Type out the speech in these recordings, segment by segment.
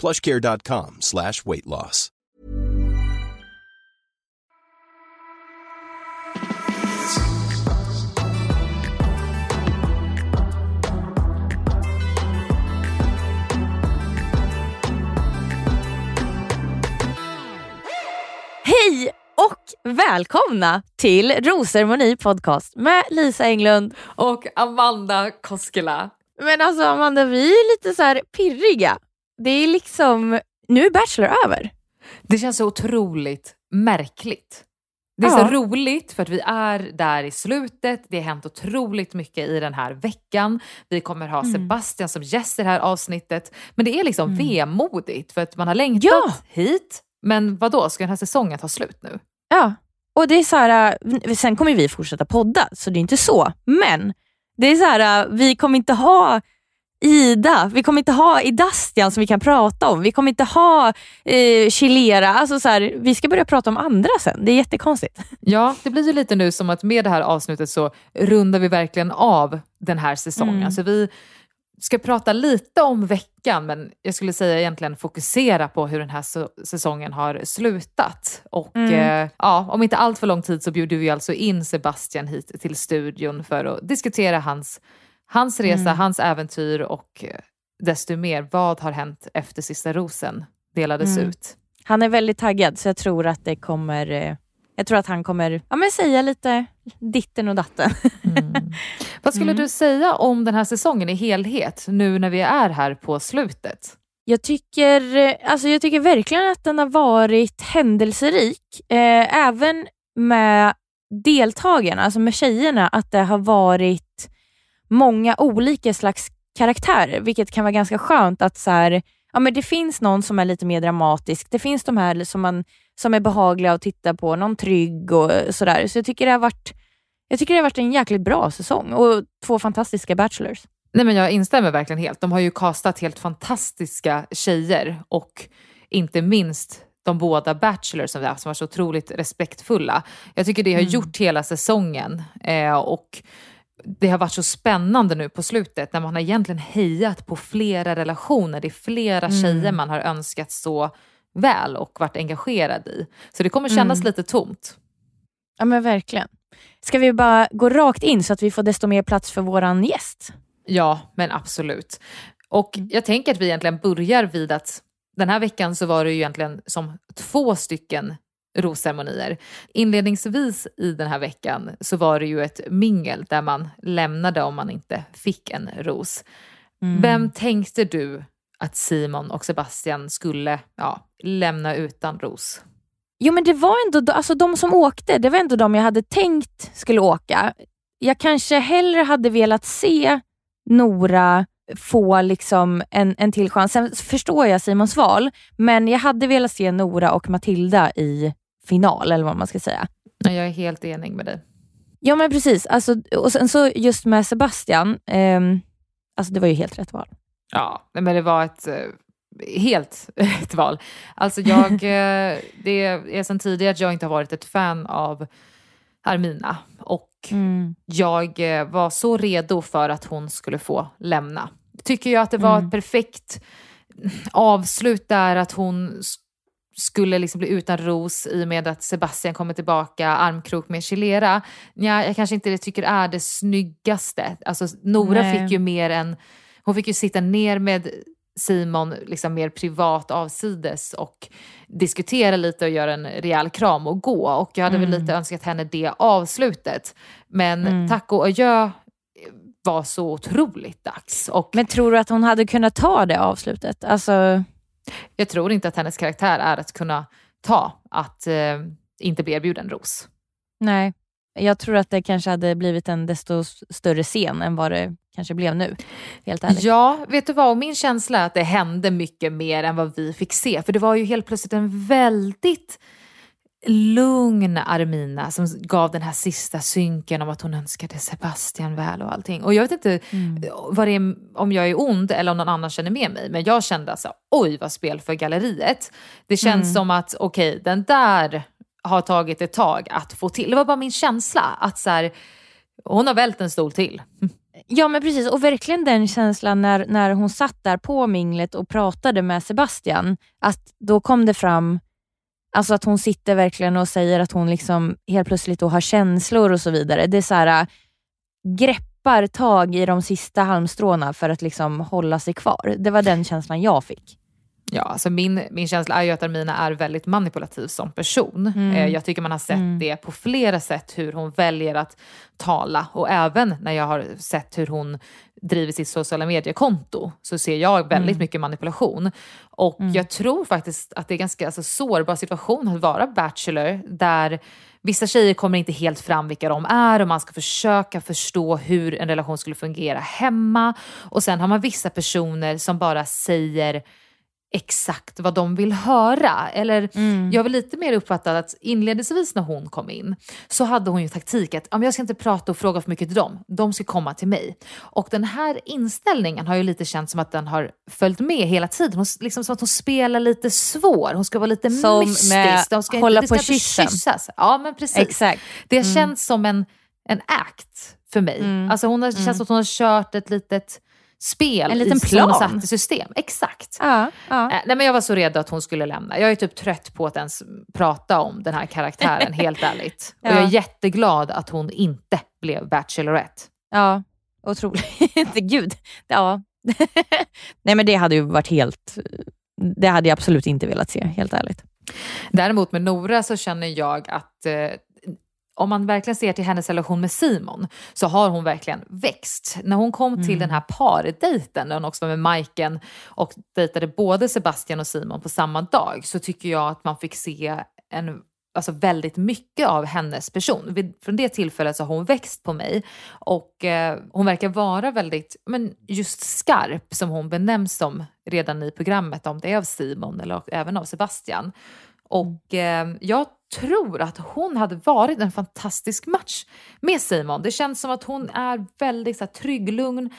plushcare.com slash weight loss. Hej och välkomna till Rosceremoni podcast med Lisa Englund. Och Amanda Koskela. Men alltså Amanda, vi är lite så här pirriga. Det är liksom, nu är Bachelor över. Det känns så otroligt märkligt. Det är Ja. så roligt för att vi är där i slutet. Det har hänt otroligt mycket i den här veckan. Vi kommer ha Sebastian som gäst i det här avsnittet. Men det är liksom vemodigt för att man har längtat Ja. hit. Men vad då ska den här säsongen ta slut nu? Ja, och det är så här, äh, sen kommer vi fortsätta podda, så det är inte så. Men det är så här, äh, vi kommer inte ha Ida, vi kommer inte ha Idastian som vi kan prata om. Vi kommer inte ha eh, Chilera. Alltså så här, vi ska börja prata om andra sen. Det är jättekonstigt. Ja, det blir ju lite nu som att med det här avsnittet så rundar vi verkligen av den här säsongen. Mm. Så vi ska prata lite om veckan, men jag skulle säga egentligen fokusera på hur den här säsongen har slutat. Och Mm. eh, ja, om inte allt för lång tid så bjuder vi alltså in Sebastian hit till studion för att diskutera hans, hans resa, Mm. hans äventyr och eh, desto mer, vad har hänt efter sista rosen delades Mm. ut. Han är väldigt taggad, så jag tror att det kommer... eh, Jag tror att han kommer ja, men säga lite ditten och datten. Vad skulle Mm. du säga om den här säsongen i helhet, nu när vi är här på slutet? Jag tycker, eh, alltså jag tycker verkligen att den har varit händelserik. Eh, även med deltagarna, alltså med tjejerna, att det har varit många olika slags karaktärer, vilket kan vara ganska skönt att så här, ja, men det finns någon som är lite mer dramatisk, det finns de här som, man, som är behagliga att titta på, någon trygg och sådär. Så jag tycker det har varit jag tycker det har varit en jäkligt bra säsong och två fantastiska bachelors. Nej, men jag instämmer verkligen helt. De har ju kastat helt fantastiska tjejer och inte minst de båda bachelors som vi haft som var så otroligt respektfulla. Jag tycker det har gjort hela säsongen eh, och det har varit så spännande nu på slutet när man har egentligen hejat på flera relationer. Det är flera tjejer man har önskat så väl och varit engagerad i. Så det kommer kännas lite tomt. Ja men verkligen. Ska vi bara gå rakt in så att vi får desto mer plats för våran gäst? Ja, men absolut. Och jag tänker att vi egentligen börjar vid att den här veckan så var det ju egentligen som två stycken rosceremonier. Inledningsvis i den här veckan så var det ju ett mingel där man lämnade om man inte fick en ros. Mm. Vem tänkte du att Simon och Sebastian skulle ja, lämna utan ros? Jo men det var ändå, alltså de som åkte, det var ändå de jag hade tänkt skulle åka. Jag kanske hellre hade velat se Nora få liksom en, en till chans. Sen förstår jag Simons val, men jag hade velat se Nora och Matilda i final, eller vad man ska säga. Jag är helt enig med dig. Ja men precis, alltså, och sen så just med Sebastian, ehm, alltså det var ju helt rätt val. Ja, men det var ett eh, helt ett val. Alltså jag, eh, det är sedan tidigare att jag inte har varit ett fan av Armina och jag eh, var så redo för att hon skulle få lämna. Tycker jag att det var ett perfekt avslut där att hon skulle liksom bli utan ros i och med att Sebastian kommer tillbaka armkrok med Chilera. Ja, jag kanske inte tycker är det snyggaste. Alltså Nora Nej. fick ju mer än, hon fick ju sitta ner med Simon liksom mer privat avsides och diskutera lite och göra en rejäl kram och gå. Och jag hade väl lite önskat henne det avslutet. Men tack och adjö var så otroligt dags. Och Men tror du att hon hade kunnat ta det avslutet? Alltså, jag tror inte att hennes karaktär är att kunna ta att eh, inte bli erbjuden ros. nej. Jag tror att det kanske hade blivit en desto större scen än vad det kanske blev nu. Helt ärligt. Ja, vet du vad? Och min känsla är att det hände mycket mer än vad vi fick se. För det var ju helt plötsligt en väldigt lugn Armina som gav den här sista synken om att hon önskade Sebastian väl och allting. Och jag vet inte vad det är, om jag är ond eller om någon annan känner med mig, men jag kände alltså oj vad spel för galleriet. Det känns som att okej, den där har tagit ett tag att få till. Det var bara min känsla att så här, hon har vält en stol till. Ja men precis och verkligen den känslan när, när hon satt där på minglet och pratade med Sebastian. Att då kom det fram Alltså att hon sitter verkligen och säger att hon liksom helt plötsligt då har känslor och så vidare. Det är så här, äh, greppar tag i de sista halmstråna för att liksom hålla sig kvar. Det var den känslan jag fick. Ja, alltså min, min känsla är ju att Armina är väldigt manipulativ som person. Eh, jag tycker man har sett det på flera sätt hur hon väljer att tala och även när jag har sett hur hon driver sitt sociala mediekonto så ser jag väldigt mycket manipulation. Och jag tror faktiskt att det är ganska alltså, sårbar situation att vara bachelor där vissa tjejer kommer inte helt fram vilka de är och man ska försöka förstå hur en relation skulle fungera hemma. Och sen har man vissa personer som bara säger exakt vad de vill höra. Eller jag vill lite mer uppfatta att inledningsvis när hon kom in så hade hon ju taktik att "Ja, men jag ska inte prata och fråga för mycket till dem, de ska komma till mig. Och den här inställningen har ju lite känts som att den har följt med hela tiden. Hon, liksom som att hon spelar lite svår, hon ska vara lite Som mystisk. med De ska hålla det på ska inte kyssen. kyssas. Ja men precis. Exakt. Det har känts som en, en act för mig. Alltså hon har, det känns som att hon har kört ett litet spel En liten i, som plan. satt i system. Exakt. Ja, ja. Äh, nej, men jag var så redo att hon skulle lämna. Jag är typ trött på att ens prata om den här karaktären, helt ärligt. Och Ja. jag är jätteglad att hon inte blev Bachelorette. Ja, otroligt. Gud. Ja. Nej men det hade ju varit helt... Det hade jag absolut inte velat se, helt ärligt. Däremot med Nora så känner jag att eh, om man verkligen ser till hennes relation med Simon så har hon verkligen växt. När hon kom till den här pardejten, där hon också var med Majken och dejtade både Sebastian och Simon på samma dag, så tycker jag att man fick se en Alltså väldigt mycket av hennes person. Från det tillfället så har hon växt på mig och eh, hon verkar vara väldigt, men just skarp som hon benämns som redan i programmet, om det är av Simon eller även av Sebastian. Och eh, jag tror att hon hade varit en fantastisk match med Simon. Det känns som att hon är väldigt så här, trygg, lugn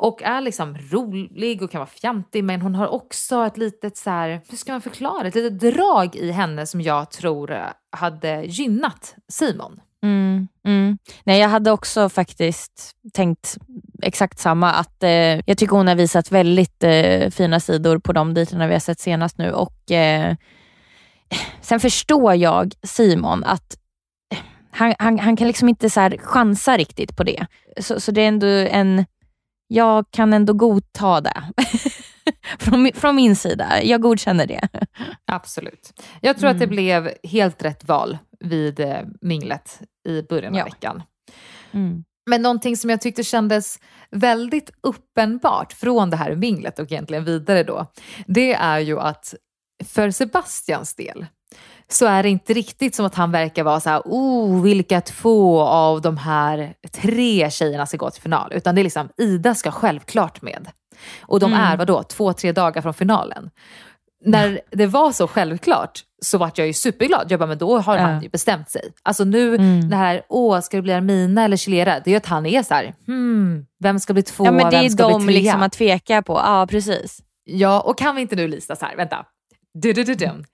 och är liksom rolig och kan vara fjantig men hon har också ett litet så här, hur ska man förklara, ett litet drag i henne som jag tror eh, hade gynnat Simon. Mm, mm. Nej, jag hade också faktiskt tänkt exakt samma. Att eh, Jag tycker hon har visat väldigt eh, fina sidor på de dejterna vi har sett senast nu. Och eh, Sen förstår jag Simon att han, han, han kan liksom inte så chansa riktigt på det. Så, så det är ändå en... Jag kan ändå godta det. från, från min sida. Jag godkänner det. Absolut. Jag tror att det Mm. blev helt rätt val vid eh, minglet i början av Ja. veckan. Mm. Men någonting som jag tyckte kändes väldigt uppenbart från det här minglet och egentligen vidare då, det är ju att för Sebastians del så är det inte riktigt som att han verkar vara så här, oh, vilka två av de här tre tjejerna ska gå till final, utan det är liksom Ida ska självklart med. Och de Mm. är vadå, två, tre dagar från finalen. När det var så självklart så vart jag ju superglad. Jag bara, men då har han ju bestämt sig. Alltså nu, Mm. det här, åh, ska det bli Armina eller Chilera? Det är ju att han är så här, hmm, vem ska bli tvåa, Ja, men det vem är ska de bli trea? liksom att tveka på. Ja, precis. Ja, och kan vi inte nu Lisa så här, vänta. Du, du, du, du.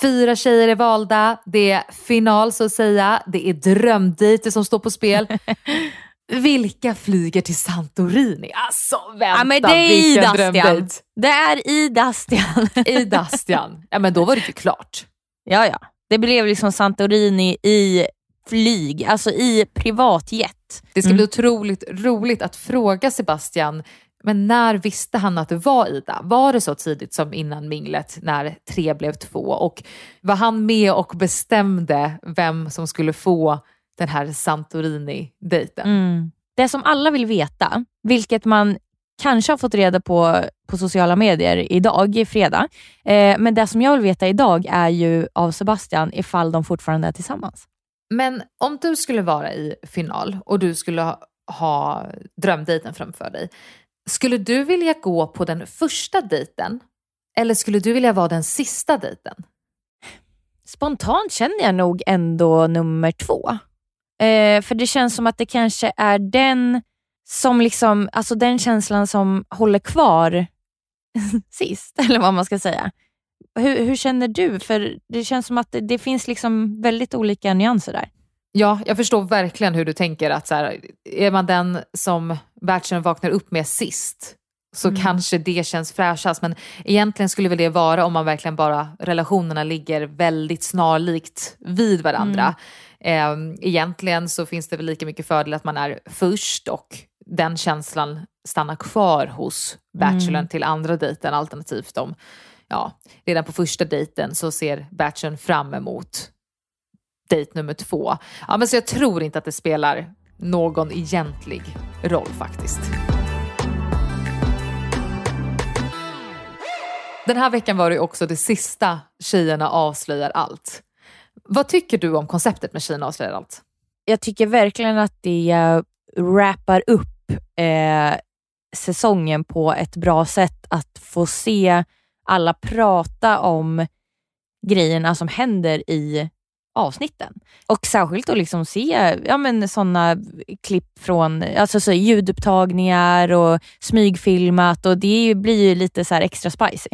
Fyra tjejer är valda, det är final så att säga, det är drömdejter som står på spel. Vilka flyger till Santorini? Alltså vänta, Ja, men det är vilken drömdejt. Det är Idastian. I Dastian. Ja men då var det ju klart. ja, ja. Det blev liksom Santorini i flyg, alltså i privatjet. Det ska Mm. bli otroligt roligt att fråga Sebastian, men när visste han att det var Ida? Var det så tidigt som innan minglet när tre blev två? Och var han med och bestämde vem som skulle få den här Santorini-dejten? Mm. Det som alla vill veta, vilket man kanske har fått reda på på sociala medier idag, i fredag. Eh, men det som jag vill veta idag är ju av Sebastian ifall de fortfarande är tillsammans. Men om du skulle vara i final och du skulle ha, drömdejten framför dig, skulle du vilja gå på den första dejten eller skulle du vilja vara den sista dejten? Spontant känner jag nog ändå nummer två. Eh, för det känns som att det kanske är den som liksom, alltså den känslan som håller kvar sist, eller vad man ska säga. Hur, hur känner du? För det känns som att det, det finns liksom väldigt olika nyanser där. Ja, jag förstår verkligen hur du tänker att så här, är man den som Bachelorn vaknar upp med sist så Mm. kanske det känns fräschast. Men egentligen skulle väl det vara om man verkligen bara relationerna ligger väldigt snarlikt vid varandra. Mm. Eh, egentligen så finns det väl lika mycket fördel att man är först och den känslan stannar kvar hos Bachelorn Mm. till andra dejten alternativt om ja, redan på första dejten så ser Bachelorn fram emot dejt nummer två. Ja, men så jag tror inte att det spelar någon egentlig roll faktiskt. Den här veckan var det också det sista Tjejerna avslöjar allt. Vad tycker du om konceptet med Tjejerna avslöjar allt? Jag tycker verkligen att det wrappar upp eh, säsongen på ett bra sätt. Att få se alla prata om grejerna som händer i avsnitten. Och särskilt att liksom se ja, men sådana klipp från alltså så ljudupptagningar och smygfilmat och det blir ju lite så här extra spicy.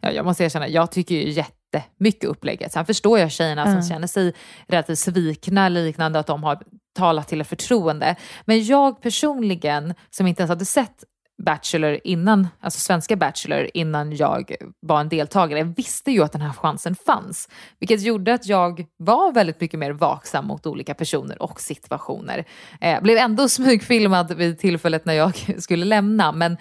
Ja, jag måste erkänna, jag tycker ju jättemycket upplägget. Sen förstår jag tjejerna som Mm. känner sig relativt svikna liknande att de har talat till ett förtroende. Men jag personligen, som inte ens hade sett Bachelor innan, alltså svenska Bachelor innan jag var en deltagare, visste ju att den här chansen fanns. Vilket gjorde att jag var väldigt mycket mer vaksam mot olika personer och situationer. Eh, blev ändå smygfilmad vid tillfället när jag skulle lämna, men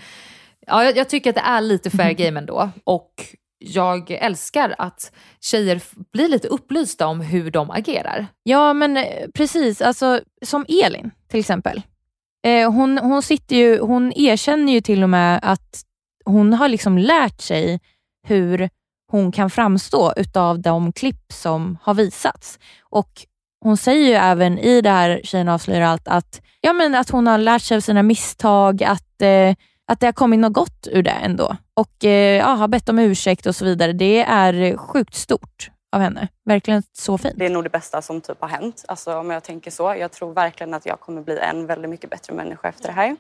ja, jag, jag tycker att det är lite fair game ändå. Och jag älskar att tjejer blir lite upplysta om hur de agerar. Ja men eh, precis, alltså, som Elin till exempel. Eh, hon, hon, sitter ju, hon erkänner ju till och med att hon har liksom lärt sig hur hon kan framstå utav de klipp som har visats. Och Hon säger ju även i det här Tjejerna avslöjar allt att, ja, men att hon har lärt sig av sina misstag, att, eh, att det har kommit något gott ur det ändå. Och eh, ja, har bett om ursäkt och så vidare. Det är sjukt stort av henne. Verkligen så fint. Det är nog det bästa som typ har hänt. Alltså, om jag tänker så. Jag tror verkligen att jag kommer bli en väldigt mycket bättre människa efter det här.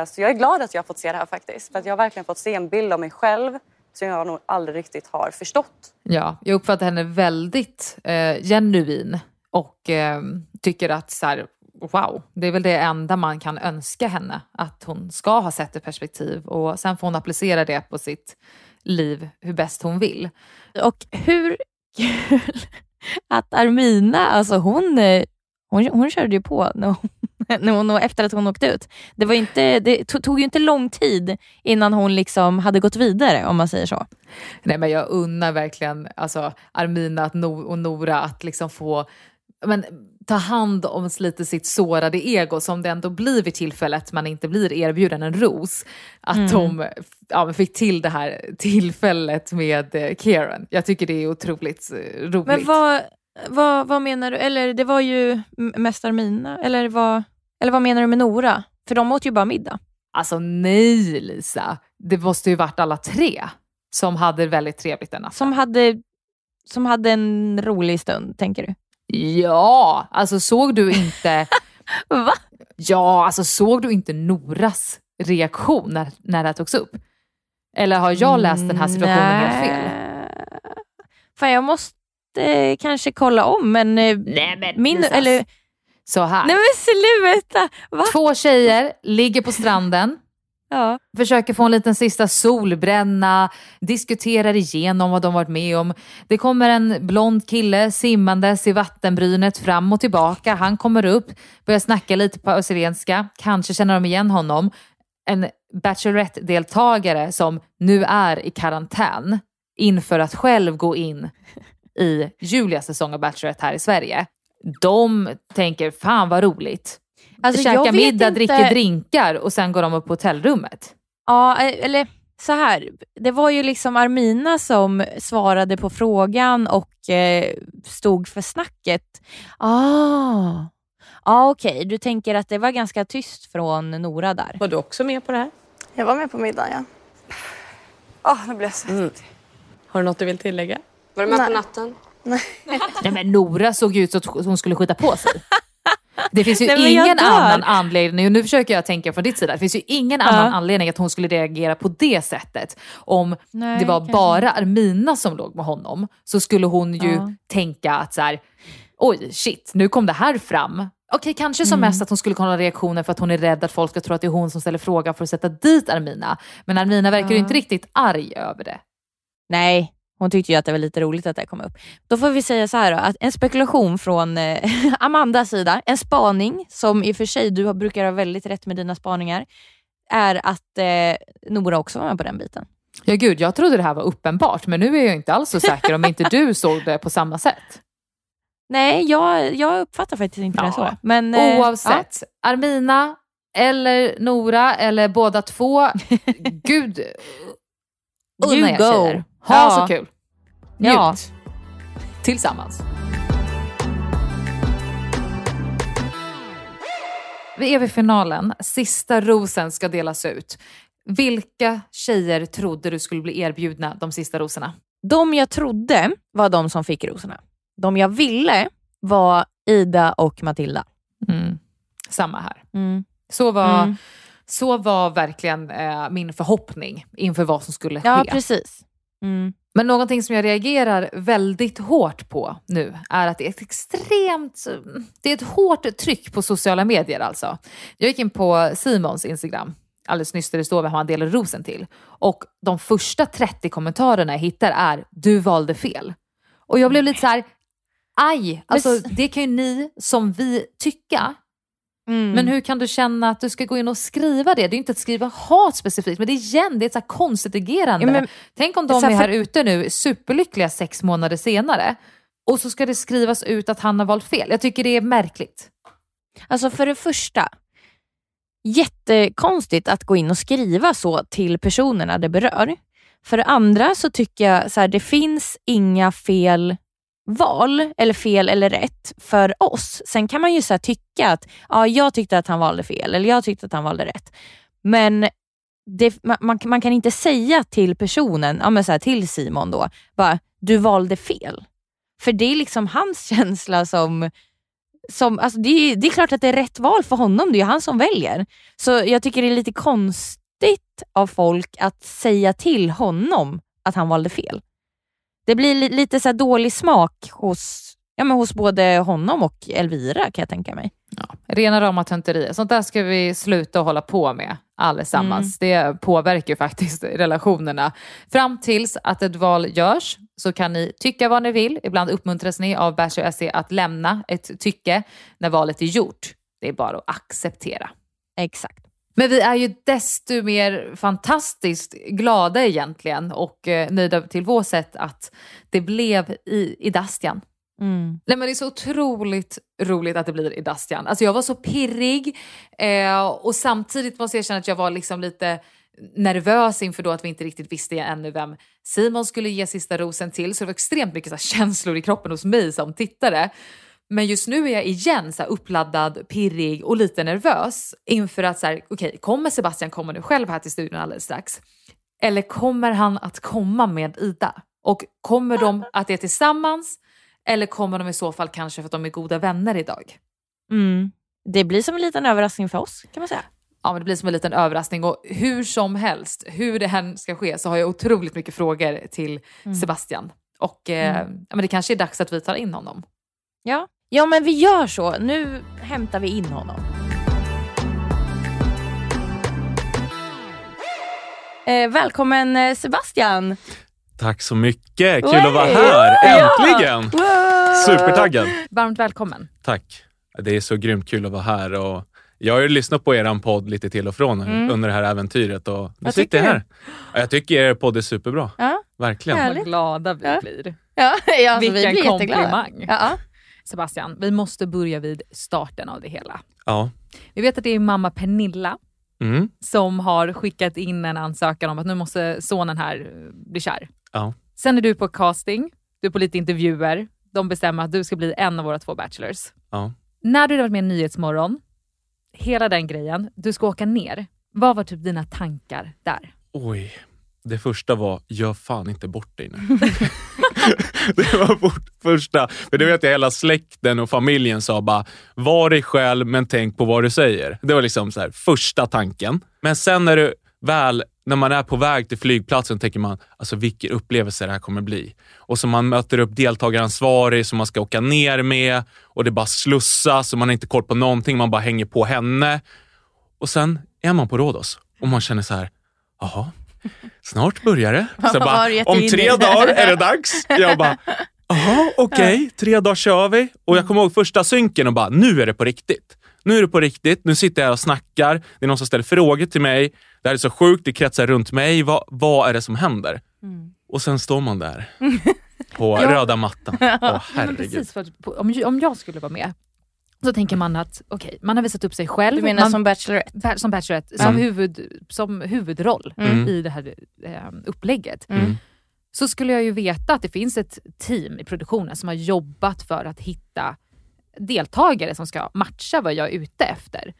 Eh, Så jag är glad att jag har fått se det här faktiskt. För att jag har verkligen fått se en bild av mig själv som jag nog aldrig riktigt har förstått. Ja, jag uppfattar henne väldigt eh, genuin och eh, tycker att så här, wow, det är väl det enda man kan önska henne. Att hon ska ha sett ett perspektiv och sen får hon applicera det på sitt liv hur bäst hon vill. Och hur kul att Armina, alltså hon, eh, hon, hon körde ju på när hon, när hon, efter att hon åkte ut. Det, var inte, det tog ju inte lång tid innan hon liksom hade gått vidare om man säger så. Nej men jag unnar verkligen alltså, Armina och Nora att liksom få men, ta hand om lite sitt sårade ego som det ändå blir vid tillfället man inte blir erbjuden en ros. Att mm. de ja, fick till det här tillfället med eh, Kieran. Jag tycker det är otroligt eh, roligt. Men vad, vad, vad menar du? Eller det var ju mest Armina, eller vad, eller vad menar du med Nora? För de åt ju bara middag. Alltså nej Lisa, det måste ju varit alla tre som hade väldigt trevligt den natten. Som hade, som hade en rolig stund, tänker du? Ja, alltså såg du inte... Va? Ja, alltså såg du inte Noras reaktion när, när det här togs upp? Eller har jag läst den här situationen Nej. helt fel? Fan, jag måste kanske kolla om, men... Eh, Nej, men min, eller, Så här. Nej men sluta! Va? Två tjejer ligger på stranden. Ja. Försöker få en liten sista solbränna, diskuterar igenom vad de varit med om. Det kommer en blond kille simmandes i vattenbrynet fram och tillbaka. Han kommer upp, börjar snacka lite på österlenska, kanske känner de igen honom. En Bachelorette-deltagare som nu är i karantän inför att själv gå in i Julias säsong av Bachelorette här i Sverige. De tänker, fan vad roligt. Alltså, Käka middag, inte... dricker drinkar och sen går de upp på hotellrummet. Ja, eh, eller så här. Det var ju liksom Armina som svarade på frågan och eh, stod för snacket. Ah, ah okej. Okay. Du tänker att det var ganska tyst från Nora där. Var du också med på det här? Jag var med på middagen, ja. Åh, oh, nu blir jag svettig. Mm. Har du något du vill tillägga? Var du med Nej. på natten? Nej. Nej men Nora såg ut som att hon skulle skjuta på sig. Det finns ju Nej, ingen annan anledning, och nu försöker jag tänka från ditt sida, det finns ju ingen ja. annan anledning att hon skulle reagera på det sättet. Om Nej, det var kanske. bara Armina som låg med honom så skulle hon ju ja. tänka att så här, oj shit, nu kom det här fram. Okej, kanske som mm. mest att hon skulle kunna ha reaktioner för att hon är rädd att folk ska tro att det är hon som ställer frågan för att sätta dit Armina. Men Armina verkar ju inte riktigt arg över det. Nej, hon tyckte ju att det var lite roligt att det kom upp. Då får vi säga så här då, att en spekulation från eh, Amandas sida, en spaning som i och för sig du brukar ha väldigt rätt med dina spaningar, är att eh, Nora också var med på den biten. Ja gud, jag trodde det här var uppenbart men nu är jag inte alls så säker om inte du såg det på samma sätt. Nej, jag, jag uppfattar faktiskt inte ja. det så. Men, eh, Oavsett, ja. Armina eller Nora eller båda två, gud unna er tjejer. Ha ja. så kul. Njut. Ja. Tillsammans. Vi är vid finalen. Sista rosen ska delas ut. Vilka tjejer trodde du skulle bli erbjudna de sista rosorna? De jag trodde var de som fick rosorna. De jag ville var Ida och Matilda. Mm. Samma här. Mm. Så, var, mm. så var verkligen eh, min förhoppning inför vad som skulle ske. Ja, precis. Mm. Men någonting som jag reagerar väldigt hårt på nu är att det är ett extremt, det är ett hårt tryck på sociala medier alltså. Jag gick in på Simons Instagram alldeles nyss där det står vem han delar rosen till. Och de första 30 kommentarerna jag hittar är “du valde fel”. Och jag blev lite så här, aj, alltså det kan ju ni som vi tycka, Mm. Men hur kan du känna att du ska gå in och skriva det? Det är inte att skriva hat specifikt, men det är igen, det är ett så konstigt agerande. Ja, men, Tänk om de är här för... ute nu superlyckliga sex månader senare och så ska det skrivas ut att han har valt fel. Jag tycker det är märkligt. Alltså för det första, jättekonstigt att gå in och skriva så till personerna det berör. För det andra så tycker jag så här, det finns inga fel val, eller fel eller rätt, för oss. Sen kan man ju så tycka att ja, jag tyckte att han valde fel eller jag tyckte att han valde rätt. Men det, man, man, kan inte säga till personen, ja, men så här, till Simon då, bara du valde fel. För det är liksom hans känsla som som, alltså det, är, det är klart att det är rätt val för honom, det är han som väljer. Så jag tycker det är lite konstigt av folk att säga till honom att han valde fel det blir li lite så dålig smak hos, ja, men hos både honom och Elvira kan jag tänka mig. Ja, rena rama tönterier. Sånt där ska vi sluta hålla på med allesammans. Mm. Det påverkar ju faktiskt relationerna. Fram tills att ett val görs så kan ni tycka vad ni vill. Ibland uppmuntras ni av Bachelor SE att lämna ett tycke när valet är gjort. Det är bara att acceptera. Exakt. Men vi är ju desto mer fantastiskt glada egentligen och eh, nöjda till vår sätt att det blev i, i Dastian. Mm. Nej, men det är så otroligt roligt att det blir i Dastian. Alltså jag var så pirrig eh, och samtidigt måste jag erkänna att jag var liksom lite nervös inför då att vi inte riktigt visste ännu vem Simon skulle ge sista rosen till. Så det var extremt mycket så känslor i kroppen hos mig som tittare. Men just nu är jag igen så uppladdad, pirrig och lite nervös inför att så här, okej, kommer Sebastian komma nu själv här till studion alldeles strax? Eller kommer han att komma med Ida? Och kommer de att det tillsammans? Eller kommer de i så fall kanske för att de är goda vänner idag? Mm. Det blir som en liten överraskning för oss kan man säga. Ja, men det blir som en liten överraskning och hur som helst, hur det än ska ske så har jag otroligt mycket frågor till Sebastian. Och eh, ja, men det kanske är dags att vi tar in honom. Ja. Ja, men vi gör så. Nu hämtar vi in honom. Eh, välkommen eh, Sebastian. Tack så mycket. Kul att vara här. Ja! Äntligen! Supertaggad. Varmt välkommen. Tack. Det är så grymt kul att vara här. Och jag har ju lyssnat på er podd lite till och från Mm. under det här äventyret och nu sitter jag tycker här. Ja, Jag tycker er podd är superbra. Ja. Verkligen. Härligt. Vad glada vi Ja. blir. Ja, ja, alltså, vi Vilken blir jätteglada. komplimang. Ja. Sebastian, vi måste börja vid starten av det hela. Ja. Vi vet att det är mamma Pernilla Mm. som har skickat in en ansökan om att nu måste sonen här eh, bli kär. Ja. Sen är du på casting, du är på lite intervjuer. De bestämmer att du ska bli en av våra två bachelors. Ja. När du hade varit med i Nyhetsmorgon, hela den grejen, du ska åka ner. Vad var typ dina tankar där? Oj. Det första var, gör fan inte bort dig nu. det var fort, första. För det vet jag hela släkten och familjen sa bara, var dig själv men tänk på vad du säger. Det var liksom så här, första tanken. Men sen när du väl, när man är på väg till flygplatsen tänker man, alltså vilken upplevelse det här kommer bli. Och så man möter upp deltagaransvarig som man ska åka ner med och det bara slussas och man har inte koll på någonting, man bara hänger på henne. Och sen är man på Rhodos och man känner så här, jaha, snart börjar det. Så bara, om tre i?" dagar är det dags. Jag bara, jaha, okej, tre dagar kör vi. Och jag kommer ihåg första synken och bara, nu är det på riktigt. Nu är det på riktigt, nu sitter jag här och snackar, det är någon som ställer frågor till mig. Det här är så sjukt, det kretsar runt mig. Vad, vad är det som händer? Och sen står man där på röda mattan. Åh Ja, men herregud. precis, för att, på- om, om jag skulle vara med så tänker man att okej, man har visat upp sig själv. Du menar man, som Bachelorette? ba- som Bachelorette, som, Mm. huvud, som huvudroll Mm. i det här eh, upplägget. Mm. Så skulle jag ju veta att det finns ett team i produktionen som har jobbat för att hitta deltagare som ska matcha vad jag är ute efter.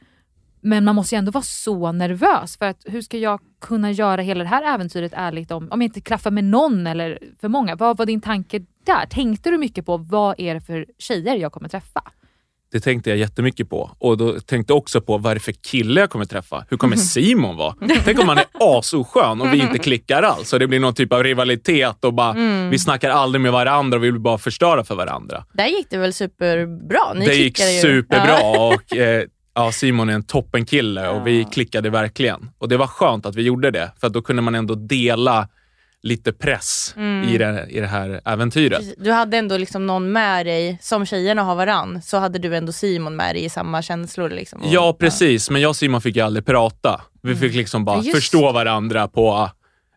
Men man måste ju ändå vara så nervös för att hur ska jag kunna göra hela det här äventyret ärligt om, om jag inte klaffar med någon eller för många? Vad var din tanke där? Tänkte du mycket på vad är det för tjejer jag kommer träffa? Det tänkte jag jättemycket på. Och då tänkte jag också på vad är det för kille jag kommer träffa? Hur kommer Simon vara? Tänk om han är asoskön och vi inte klickar alls. Och det blir någon typ av rivalitet och bara, vi snackar aldrig med varandra och vi vill bara förstöra för varandra. Där gick det väl superbra? Ni det gick ju. superbra Ja. och eh, ja, Simon är en toppenkille och vi klickade verkligen. Och det var skönt att vi gjorde det, för då kunde man ändå dela lite press i, det, i det här äventyret. Du hade ändå liksom någon med dig, som tjejerna har varann, så hade du ändå Simon med dig i samma känslor. Liksom. Och- Ja, precis. Men jag och Simon fick ju aldrig prata. Vi fick liksom bara just förstå varandra på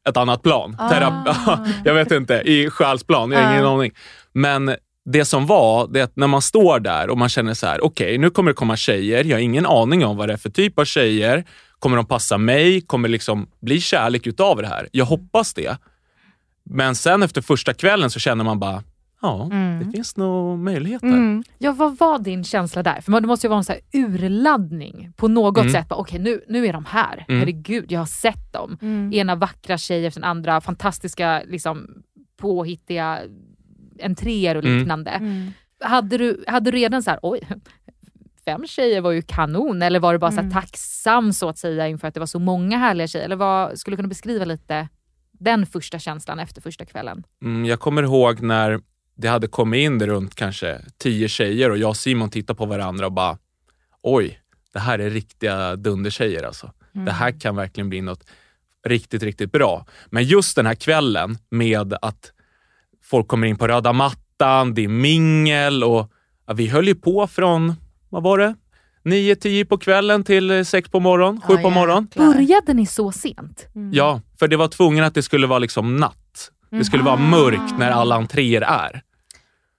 ett annat plan. Terapi- jag vet inte, i själsplan. Jag har ingen aning. Men det som var, det är att när man står där och man känner så här, okej, nu kommer det komma tjejer. Jag har ingen aning om vad det är för typ av tjejer. Kommer de passa mig? Kommer det liksom bli kärlek utav det här? Jag hoppas det. Men sen efter första kvällen så känner man bara, ja, det finns nog möjligheter. Mm. Ja, vad var din känsla där? För det måste ju vara en så här urladdning på något Mm. sätt. Okej, nu, nu är de här. Mm. Herregud, jag har sett dem. Mm. Ena vackra tjejer efter den andra, fantastiska, liksom, påhittiga entréer och Mm. liknande. Mm. Hade, du, hade du redan så här, oj, fem tjejer var ju kanon, eller var du bara så här Mm. tacksam så att säga inför att det var så många härliga tjejer? Eller vad, skulle du kunna beskriva lite den första känslan efter första kvällen? Mm, jag kommer ihåg när det hade kommit in runt kanske tio tjejer och jag och Simon tittade på varandra och bara, oj, det här är riktiga dundertjejer alltså. Det här kan verkligen bli något riktigt, riktigt bra. Men just den här kvällen med att folk kommer in på röda mattan, det är mingel och ja, vi höll ju på från, vad var det? 9-10 på kvällen till eh, 6 på morgonen, 7 på morgonen. Började ni så sent? Ja, för det var tvungen att det skulle vara liksom natt. Det skulle vara mörkt när alla entréer är.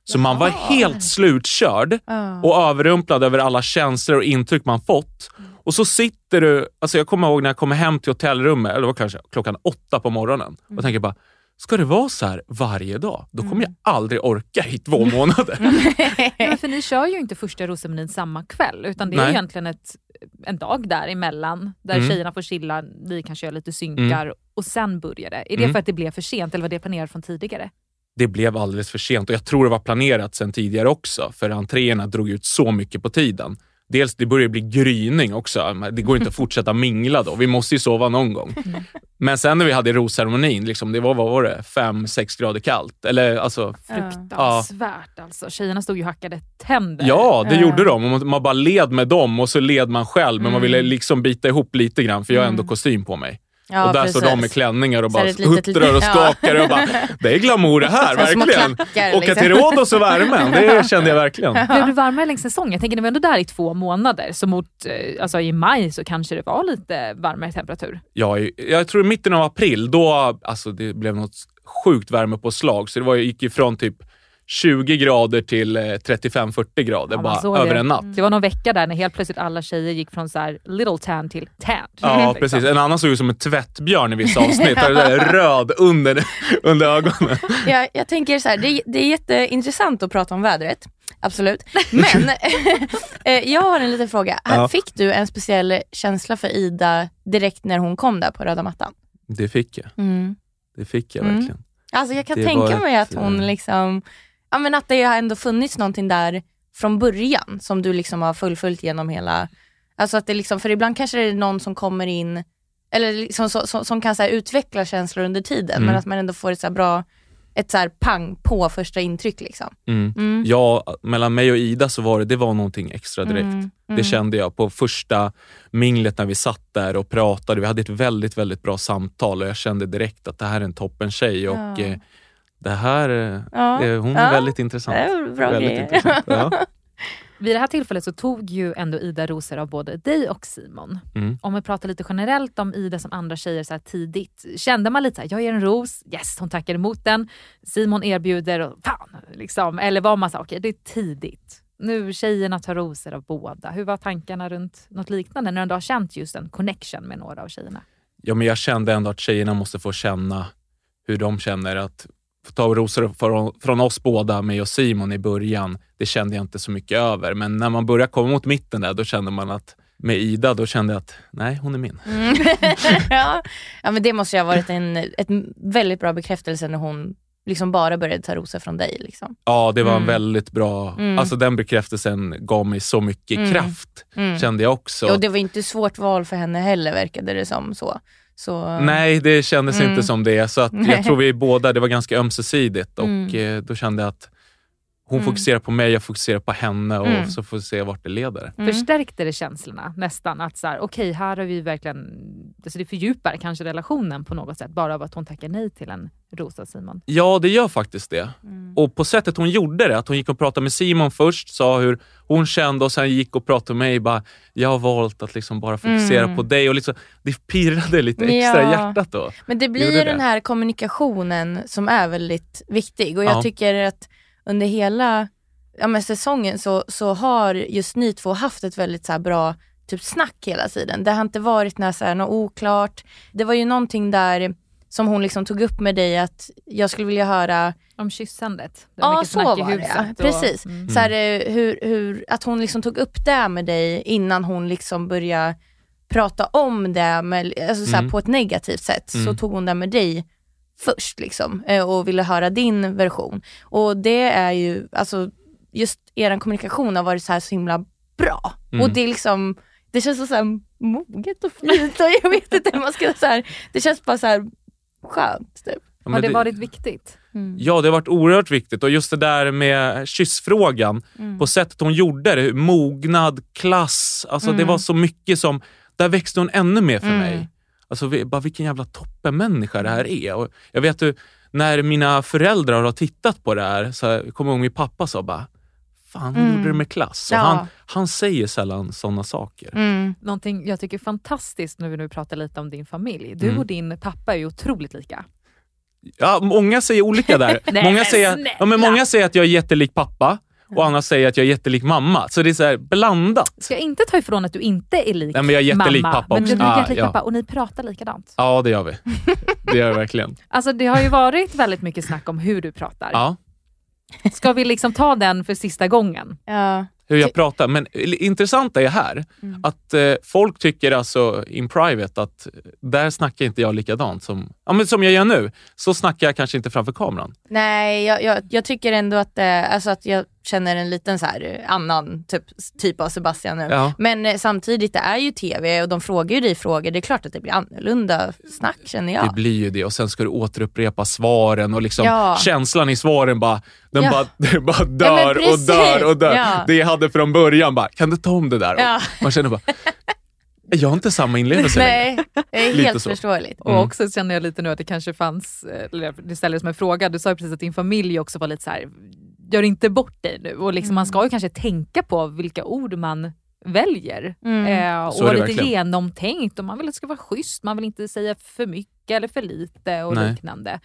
Så man var helt slutkörd och överrumplad över alla känslor och intryck man fått. Och så sitter du, alltså jag kommer ihåg när jag kom hem till hotellrummet, eller det var kanske klockan åtta på morgonen och tänker bara, ska det vara så här varje dag? Då kommer jag aldrig orka i två månader. Men för ni kör ju inte första rosceremonin samma kväll utan det är Nej. egentligen ett, en dag däremellan där Mm. tjejerna får chilla, ni kanske gör lite synkar och sen börjar det. Är det Mm. för att det blev för sent eller var det planerat från tidigare? det blev alldeles för sent och jag tror det var planerat sen tidigare också, för entréerna drog ut så mycket på tiden. Dels det börjar bli gryning också. Det går inte att fortsätta mingla då. Vi måste ju sova någon gång. Men sen när vi hade rosceremonin, liksom, det var, vad var det, fem sex grader kallt. Eller alltså, Fruktansvärt alltså. Tjejerna stod ju och hackade tänder. ja, det gjorde de. Man, man bara led med dem och så led man själv. Men man Mm. ville liksom bita ihop lite grann, för jag har ändå kostym på mig. Ja, och där precis. står de med klänningar och bara huttrar och skakar. Och bara, det är glamour det här, verkligen. klackar, Åka liksom. till Rhodos och värmen, det kände jag verkligen. Blev du varmare längs säsongen? Jag tänker ni var ändå där i två månader, så mot, eh, alltså i maj så kanske det var lite varmare temperatur. Ja, jag tror i mitten av april, då alltså det blev något sjukt värmepåslag. Så det var, gick ifrån typ 20 grader till eh, 35-40 grader Ja, bara över det. en natt. Det var någon vecka där när helt plötsligt alla tjejer gick från så här little tan till tan. Ja, liksom. precis. En annan såg ut som en tvättbjörn i vissa avsnitt. Röd under, under ögonen. jag, jag tänker så här, det, är- det är jätteintressant att prata om vädret. Absolut. Men eh, jag har en liten fråga. Ja. Fick du en speciell känsla för Ida direkt när hon kom där på röda mattan? Det fick jag. Mm. Det fick jag Mm. verkligen. Alltså jag kan Det tänka mig ett, att hon eh, liksom, ja men att det har ändå funnits någonting där från början som du liksom har fullföljt genom hela, alltså att det liksom, för ibland kanske det är någon som kommer in, eller liksom så, så, som kan så utveckla känslor under tiden Mm. men att man ändå får ett så bra, ett så pang på första intryck liksom. Mm. Mm. Ja, mellan mig och Ida så var det, det var någonting extra direkt. Mm, Det mm. kände jag på första minglet när vi satt där och pratade. Vi hade ett väldigt, väldigt bra samtal och jag kände direkt att det här är en toppen tjej och Ja. eh, det här, eh, Ja. eh, hon är Ja. väldigt intressant. Det är bra väldigt grejer. intressant. Ja. Vid det här tillfället så tog ju ändå Ida rosor av både dig och Simon. Mm. Om vi pratar lite generellt om Ida som andra tjejer så här tidigt. Kände man lite så här, jag ger en ros, yes hon tackar emot den. Simon erbjuder och fan liksom. Eller var man så okej det är tidigt. Nu tjejerna tar rosor av båda. Hur var tankarna runt något liknande när du ändå har känt just en connection med några av tjejerna? ja, men jag kände ändå att tjejerna måste få känna hur de känner att ta rosor från, från oss båda, mig och Simon i början, det kände jag inte så mycket över. Men när man börjar komma mot mitten där, då kände man att med Ida, då kände jag att nej, hon är min. Mm. ja. ja men det måste ju ha varit en ett väldigt bra bekräftelse när hon liksom bara började ta rosor från dig. Liksom. Ja, det var en Mm. väldigt bra... Mm. Alltså den bekräftelsen gav mig så mycket Mm. kraft, Mm. kände jag också. Och det var inte svårt val för henne heller verkade det som. så. Så Nej, det kändes Mm. inte som det. Så att jag tror vi båda, det var ganska ömsesidigt och Mm. eh, då kände jag att hon Mm. fokuserar på mig, jag fokuserar på henne och Mm. så får vi se vart det leder. Mm. Förstärkte det känslorna nästan? Att så här, okej här har vi verkligen, alltså det fördjupar kanske relationen på något sätt bara av att hon tackar nej till en rosa Simon. Ja, det gör faktiskt det. Mm. Och på sättet hon gjorde det, att hon gick och pratade med Simon först, sa hur hon kände och sen gick och pratade med mig. Bara, jag har valt att liksom bara fokusera Mm. på dig. Och liksom, det pirrade lite extra Ja. i hjärtat då. Men det blir ju den här kommunikationen som är väldigt viktig och jag Ja. tycker att under hela ja, men säsongen så, så har just ni två haft ett väldigt så bra typ snack hela tiden. Det har inte varit något, så här, något oklart. Det var ju någonting där som hon liksom tog upp med dig att jag skulle vilja höra Om kyssandet. Det var Ja så var det och- Precis. Mm. Så här, eh, hur, hur, att hon liksom tog upp det med dig innan hon liksom började prata om det med, alltså så här, Mm. på ett negativt sätt. Så Mm. tog hon det med dig först liksom, eh, och ville höra din version. Och det är ju, alltså just er kommunikation har varit så här så himla bra. Mm. Och det är liksom, det känns så, så här moget och fint och jag vet inte hur man ska så här, det känns bara så här skönt typ. Ja, Har men det varit viktigt? Ja, det har varit oerhört viktigt och just det där med kyssfrågan, Mm. på sättet hon gjorde det, mognad, klass, alltså det Mm. var så mycket som, där växte hon ännu mer för Mm. mig. Alltså vi- bara vilken jävla toppenmänniska det här är. Och jag vet ju, när mina föräldrar har tittat på det här, så jag kommer ihåg min pappa sa bara, fan hon Mm. gjorde det med klass. Och Ja. han, han säger sällan sådana saker. Mm. Någonting jag tycker är fantastiskt nu när vi pratar lite om din familj. Du Mm. och din pappa är ju otroligt lika. Ja, många säger olika där. Nej, många, men säger, ja, men många säger att jag är jättelik pappa och andra säger att jag är jättelik mamma. Så det är så här blandat. Ska jag inte ta ifrån att du inte är lik Nej, men jag är jättelik mamma, pappa men också. du är Ah, jättelik ja. pappa och ni pratar likadant. Ja, det gör vi. Det gör vi verkligen. Alltså det har ju varit väldigt mycket snack om hur du pratar. Ja, Ska vi liksom ta den för sista gången? Ja. hur jag pratar. Men det intressanta är här att eh, folk tycker alltså in private att där snackar inte jag likadant som, ja, men som jag gör nu. Så snackar jag kanske inte framför kameran. Nej, jag, jag, jag tycker ändå att, eh, alltså att jag känner en liten så här eh, annan typ, typ av Sebastian nu. Ja. Men eh, samtidigt, det är ju TV och de frågar ju dig frågor. Det är klart att det blir annorlunda snack känner jag. Det blir ju det och sen ska du återupprepa svaren och liksom Ja. känslan i svaren bara, den Ja. bara, den bara dör och dör och dör. Det jag hade från början bara, kan du ta om det där? Man känner bara, jag har inte samma inlevelse. Nej, det är Lite helt så. förståeligt. Mm. Och också känner jag lite nu att det kanske fanns, eh, eller det ställdes som en fråga, du sa ju precis att din familj också var lite så här, gör inte bort dig nu. Och liksom man ska ju kanske tänka på vilka ord man väljer. Mm. Eh, och vara lite verkligen. genomtänkt och man vill att det ska vara schysst, man vill inte säga för mycket eller för lite och Nej. liknande.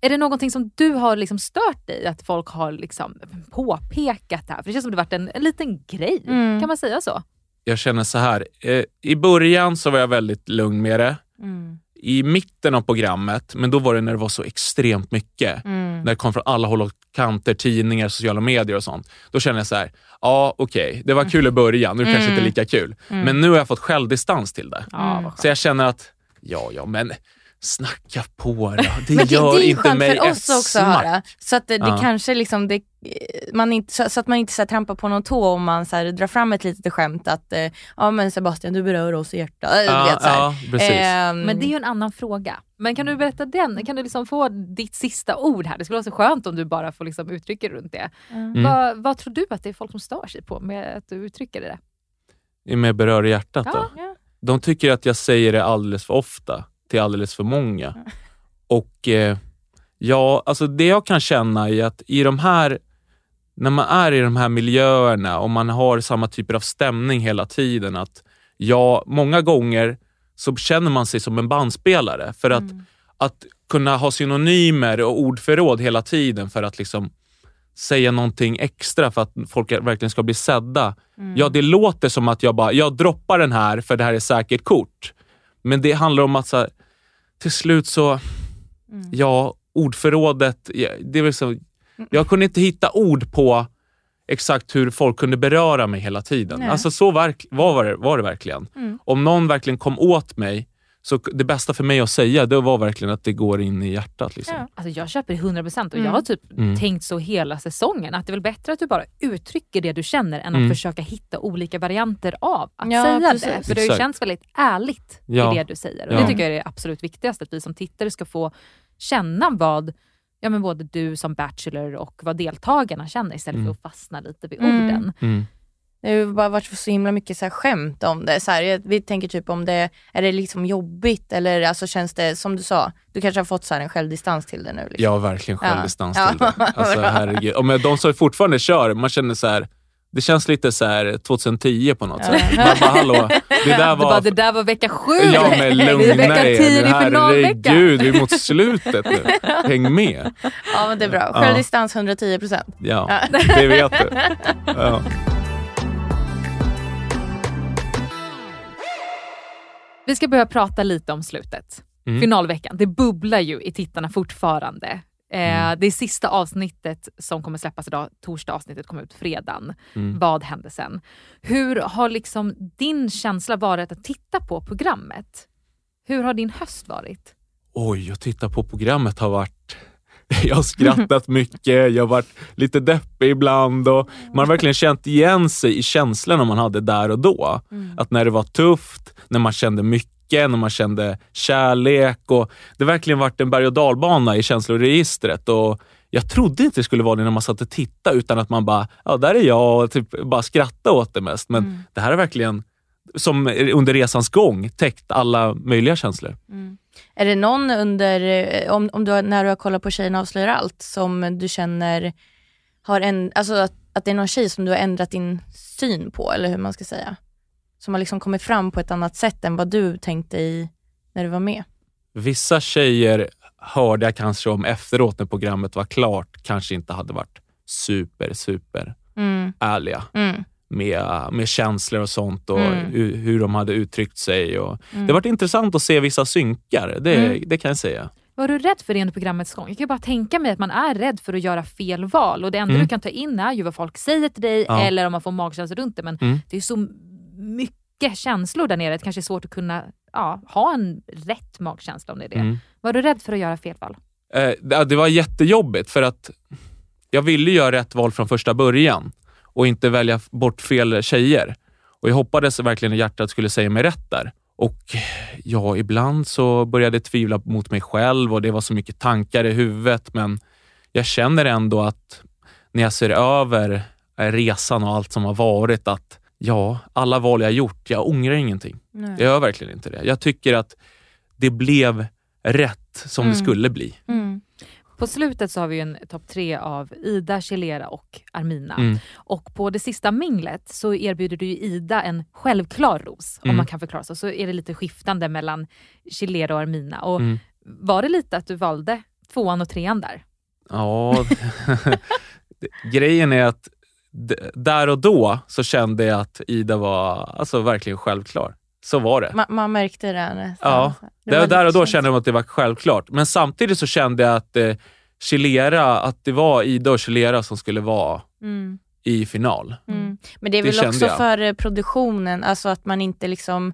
Är det någonting som du har liksom stört dig att folk har liksom påpekat det här? För det känns som det varit en, en liten grej, Mm. kan man säga så? Jag känner så här, eh, i början så var jag väldigt lugn med det. Mm. I mitten av programmet, men då var det när det var så extremt mycket. Mm. När det kom från alla håll och kanter, tidningar, sociala medier och sånt. Då kände jag så här, ja okej, det var kul i början, nu kanske inte lika kul. Men nu har jag fått självdistans till det. Ja, Så jag känner att, ja ja men snacka på då. Det Men det, gör det är inte mig för ett oss också smack. höra. Så att det, det Ja. kanske liksom, det, eh, man inte, så, så att man inte så här, trampar på någon tå om man så här, drar fram ett litet skämt att eh, ja men Sebastian du berör oss i hjärtat. Ja, vet, så ja, precis. Ehm, Men det är ju en annan fråga. Men kan du berätta den? Kan du liksom få ditt sista ord här? Det skulle vara så skönt om du bara får liksom uttrycka runt det. Mm. Vad, vad tror du att det är folk som stör sig på med att du uttrycker det? Med berör i hjärtat då. De tycker att jag säger det alldeles för ofta till alldeles för många. Och eh, ja, alltså det jag kan känna är att i de här, när man är i de här miljöerna och man har samma typer av stämning hela tiden, att ja, många gånger så känner man sig som en bandspelare för att, att kunna ha synonymer och ordförråd hela tiden för att liksom säga någonting extra för att folk verkligen ska bli sedda. Ja, det låter som att jag bara, jag droppar den här för det här är säkert kort. Men det handlar om att så här, till slut så, ja, ordförrådet, det är så, jag kunde inte hitta ord på exakt hur folk kunde beröra mig hela tiden. Nej. Alltså så verk, var, det, var det verkligen. Om någon verkligen kom åt mig, så det bästa för mig att säga det var verkligen att det går in i hjärtat. Liksom. Ja. Alltså jag köper det 100% och Mm. jag har typ Mm. tänkt så hela säsongen att det är väl bättre att du bara uttrycker det du känner än att Mm. försöka hitta olika varianter av att Ja, säga precis. det. För det Exakt. känns väldigt ärligt Ja. i det du säger. Och Ja. Det tycker jag är det absolut viktigaste, att vi som tittare ska få känna vad ja, men både du som Bachelor och vad deltagarna känner istället Mm. för att fastna lite vid Mm. orden. Det har bara varit så himla mycket så här skämt om det. Så här, vi tänker typ om det, är det liksom jobbigt eller alltså känns det, som du sa, du kanske har fått så här en självdistans till det nu? Liksom. Jag har verkligen självdistans Ja. till det. Alltså, herregud. Och men de som fortfarande kör, man känner så här, det känns lite så här 2010 på något sätt. Man bara, hallå, det där Du bara, var... det där var vecka sju! Ja men lugna er nu, herregud, vi är mot slutet nu. Häng med. Ja men det är bra, självdistans 110%. Ja, det vet du. Ja. Vi ska börja prata lite om slutet. Mm. Finalveckan. Det bubblar ju i tittarna fortfarande. Eh, Mm. Det är sista avsnittet som kommer släppas idag. Torsdag avsnittet kommer ut fredagen. Mm. Vad hände sen? Hur har liksom din känsla varit att titta på programmet? Hur har din höst varit? Oj, att titta på programmet har varit... Jag har skrattat mycket, jag har varit lite deppig ibland och man har verkligen känt igen sig i känslorna man hade där och då. Att när det var tufft, när man kände mycket, när man kände kärlek och det har verkligen varit en berg och dalbana i känsloregistret och jag trodde inte det skulle vara det när man satt och tittade utan att man bara, ja där är jag och typ bara skratta åt det mest. Men det här är verkligen, som under resans gång, täckt alla möjliga känslor. Är det någon under, eh, om, om du, har- när du har kollat på Tjejerna avslöjar allt, som du känner har en, alltså att, att det är någon tjej som du har ändrat din syn på, eller hur man ska säga? Som har liksom kommit fram på ett annat sätt än vad du tänkte i när du var med? Vissa tjejer hörde jag kanske om efteråt när programmet var klart, kanske inte hade varit super, super Mm. ärliga Mm. Med, med känslor och sånt och Mm. hur, hur de hade uttryckt sig. Och Mm. Det har varit intressant att se vissa synkar, det, Mm. det kan jag säga. Var du rädd för det under programmets gång? Jag kan ju bara tänka mig att man är rädd för att göra fel val och det enda Mm. du kan ta in är ju vad folk säger till dig Ja. eller om man får magkänsla runt det. Men Mm. det är så mycket känslor där nere, det kanske är svårt att kunna ja, ha en rätt magkänsla om det är det. Mm. Var du rädd för att göra fel val? Eh, det, det var jättejobbigt för att jag ville göra rätt val från första början och inte välja bort fel tjejer. Och Jag hoppades verkligen att hjärtat skulle säga mig rätt där. Och ja, ibland så började jag tvivla mot mig själv och det var så mycket tankar i huvudet. Men jag känner ändå att när jag ser över eh, resan och allt som har varit att ja, alla val jag gjort, jag ångrar ingenting. Nej. Jag gör verkligen inte det. Jag tycker att det blev rätt som det Mm. skulle bli. Mm. På slutet så har vi en topp tre av Ida, Chilera och Armina. Mm. Och på det sista minglet så erbjuder du ju Ida en självklar ros, om Mm. man kan förklara så. Så är det lite skiftande mellan Chilera och Armina. Och Mm. Var det lite att du valde tvåan och trean där? Ja, grejen är att där och då så kände jag att Ida var alltså, verkligen självklar. Så var det. Man, man märkte det nästan. Ja, Det var där och då kände jag att det var självklart. Men samtidigt så kände jag att eh, Chilera, att det var Ida och Chilera som skulle vara Mm. i final. Mm. Men det är Det väl också jag. för eh, produktionen, alltså att man inte liksom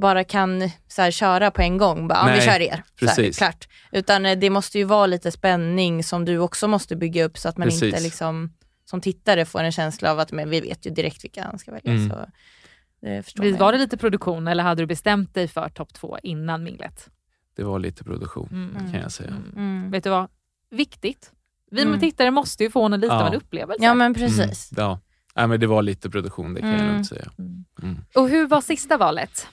bara kan så här, köra på en gång. Bara, ja, vi Nej, kör er. Så här, precis. klart. Utan eh, det måste ju vara lite spänning som du också måste bygga upp så att man inte Precis. liksom, som tittare får en känsla av att men vi vet ju direkt vilka han ska välja. Mm. Så, det förstår Vi- man. Var det lite produktion eller hade du bestämt dig för topp två innan minglet? Det var lite produktion Mm. kan jag säga. Mm. Vet du vad? Viktigt. Vi Mm. tittare måste ju få en lite Ja. av en upplevelse. Ja men precis. Mm. Ja. Nej, men det var lite produktion, det kan jag Mm. lugnt säga. Mm. Och hur var sista valet?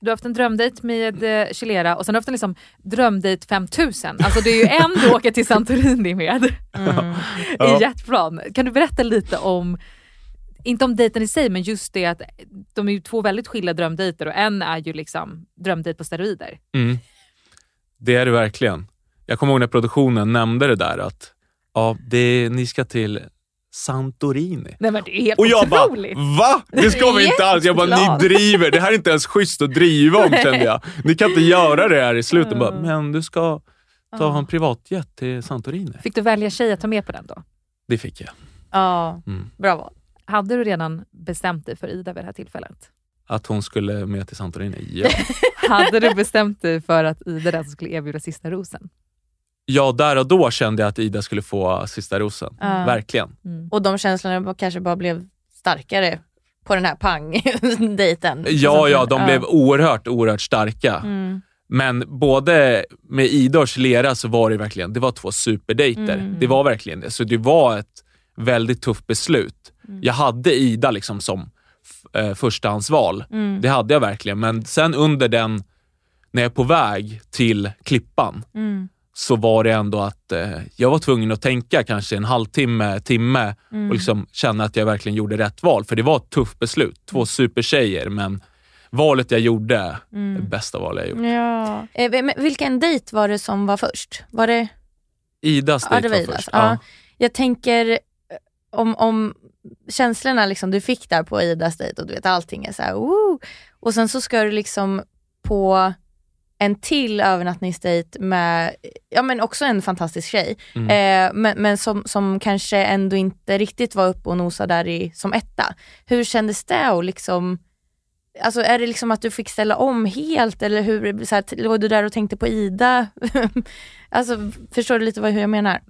Du har haft en drömdejt med eh, Chilera och sen har du haft en liksom drömdejt 5000. Alltså det är ju en du åker till Santorini med Mm. i jetplan. Kan du berätta lite om, inte om dejten i sig, men just det att de är ju två väldigt skilda drömdejter och en är ju liksom drömdejt på steroider. Mm. Det är det verkligen. Jag kommer ihåg när produktionen nämnde det där att ja, det, ni ska till Santorini. Nej men det är helt Och jag bara, otroligt. va? Det ska vi inte alls. Jag bara, ni driver. Det här är inte ens schysst att driva om kände jag. Ni kan inte göra det här i slutet. Bara, men du ska ta en privatjet till Santorini. Fick du välja tjej att ta med på den då? Det fick jag. Ja, Mm. bra val. Hade du redan bestämt dig för Ida vid det här tillfället? Att hon skulle med till Santorini. Ja. Hade du bestämt dig för att Ida den som skulle erbjuda sista rosen? ja, där och då kände jag att Ida skulle få sista rosen. Ja. Verkligen. Och de känslorna kanske bara blev starkare på den här pang-dejten. Ja, ja, de blev oerhört, oerhört starka. Mm. Men både med Ida och Lera så var det verkligen, det var två superdejter. Mm. Det var verkligen det. Så det var ett väldigt tufft beslut. Mm. Jag hade Ida liksom som eh, förstahandsval. Mm. Det hade jag verkligen. Men sen under den, när jag är på väg till Klippan, Mm. så var det ändå att eh, jag var tvungen att tänka kanske en halvtimme, timme Mm. och liksom känna att jag verkligen gjorde rätt val. För det var ett tufft beslut. Två supertjejer, men valet jag gjorde, Mm. det bästa valet jag gjort. Ja. Eh, vilken dejt var det som var först? Var det Idas Ja, dejt det var var Idas. först. Ja. Jag tänker eh, om, om känslorna liksom du fick där på Idas dejt och du vet allting är så här, woo. och sen så ska du liksom på en till övernattningsdejt med, ja men också en fantastisk tjej, Mm. eh, men, men som, som kanske ändå inte riktigt var uppe och nosade där i, som etta. Hur kändes det och liksom Alltså är det liksom att du fick ställa om helt eller hur, så här, låg du där och tänkte på Ida? alltså förstår du lite vad, hur jag menar?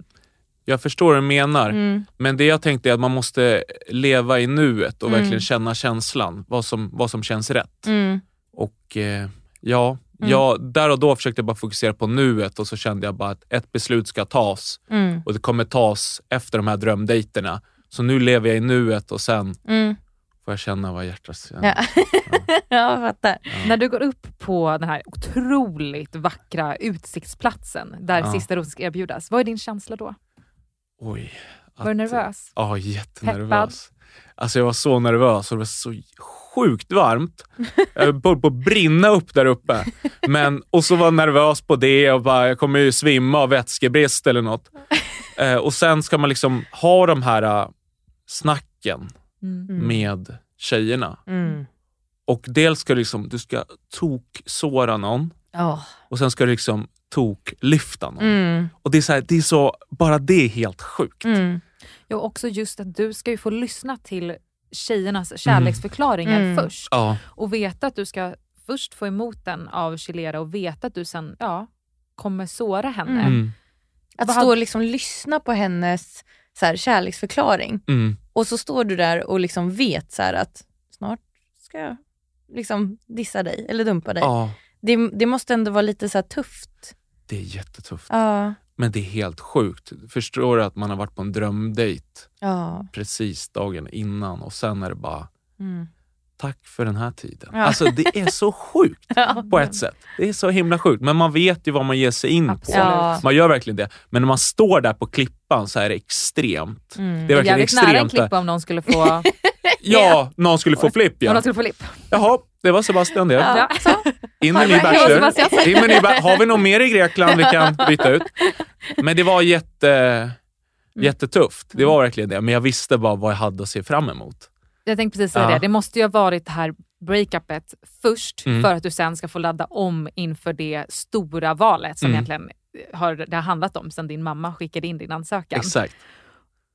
Jag förstår vad du menar, Mm. men det jag tänkte är att man måste leva i nuet och Mm. verkligen känna känslan, vad som, vad som känns rätt. Mm. Och eh, ja, Mm. jag, där och då försökte jag bara fokusera på nuet och så kände jag bara att ett beslut ska tas Mm. och det kommer tas efter de här drömdejterna. Så nu lever jag i nuet och sen Mm. får jag känna vad hjärtat känner. Ja. jag fattar. När du går upp på den här otroligt vackra utsiktsplatsen där Ja. sista rosen ska erbjudas, vad är din känsla då? Oj, Var du nervös? Ja, jättenervös. Alltså jag var så nervös och det var så sjukt varmt. Jag höll på att brinna upp där uppe. Men, och så var jag nervös på det och bara, jag kommer ju svimma av vätskebrist eller något. Eh, och sen ska man liksom ha de här uh, snacken Mm. med tjejerna. Mm. Och dels ska du, liksom, du ska tok-såra någon Ja. och sen ska du liksom tok-lyfta någon. Mm. Och det är, så här, det är så, bara det är helt sjukt. Mm. Ja, också just att du ska ju få lyssna till tjejernas kärleksförklaringar Mm. först. Ja. Och veta att du ska först få emot den av Chilera och veta att du sen ja, kommer såra henne. Mm. Att stå och liksom lyssna på hennes så här, kärleksförklaring Mm. och så står du där och liksom vet så här, att snart ska jag liksom dissa dig eller dumpa dig. ja, Det, det måste ändå vara lite så här tufft. Det är jättetufft. Ja. Men det är helt sjukt. Förstår du att man har varit på en drömdejt Ja. precis dagen innan och sen är det bara Mm. Tack för den här tiden. Ja. Alltså det är så sjukt Ja. på ett sätt. Det är så himla sjukt. Men man vet ju vad man ger sig in Absolut. på. Man gör verkligen det. Men när man står där på klippan så är det extremt. Mm. Det är verkligen Jävligt nära en extremt. klippa om någon skulle få, Ja, någon skulle få flipp om ja. någon skulle få lipp. Jaha, det var Sebastian det. Ja. In med ny bachelor. In med ny ba- Har vi något mer i Grekland vi kan byta ut? Men det var jätte, jättetufft. Det var verkligen det. Men jag visste bara vad jag hade att se fram emot. Jag tänkte precis säga Ja. det. Det måste ju ha varit det här breakupet först Mm. för att du sen ska få ladda om inför det stora valet som Mm. egentligen har det har handlat om sen din mamma skickade in din ansökan. Exakt.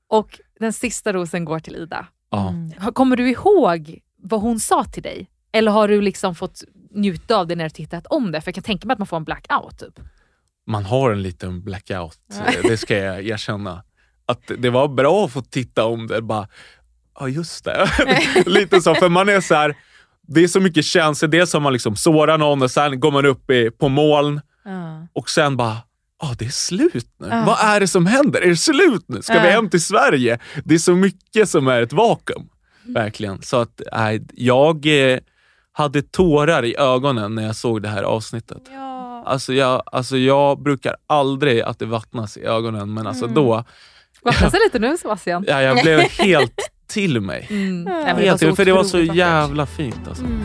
Och den sista rosen går till Ida. Ja. Har- Kommer du ihåg vad hon sa till dig? Eller har du liksom fått njuta av det när du tittat om det? För jag kan tänka mig att man får en blackout. Typ. Man har en liten blackout, det ska jag erkänna. Att det var bra att få titta om det. Bara, ja just det. Lite så, för man är så här, det är så mycket känslor. Dels har man liksom sårat någon och sen går man upp i, på moln Ja. och sen bara, ja det är slut nu. Ja. Vad är det som händer? Är det slut nu? Ska vi Ja. hem till Sverige? Det är så mycket som är ett vakuum. Verkligen. Så att nej, jag eh, hade tårar i ögonen när jag såg det här avsnittet. Ja. Alltså jag, alltså jag brukar aldrig att det vattnas i ögonen, men alltså Mm. då, Vattnas det lite nu Sebastian? ja, jag blev helt till mig. Mm. Var Helt till, för det var så jävla fint. Alltså. Mm.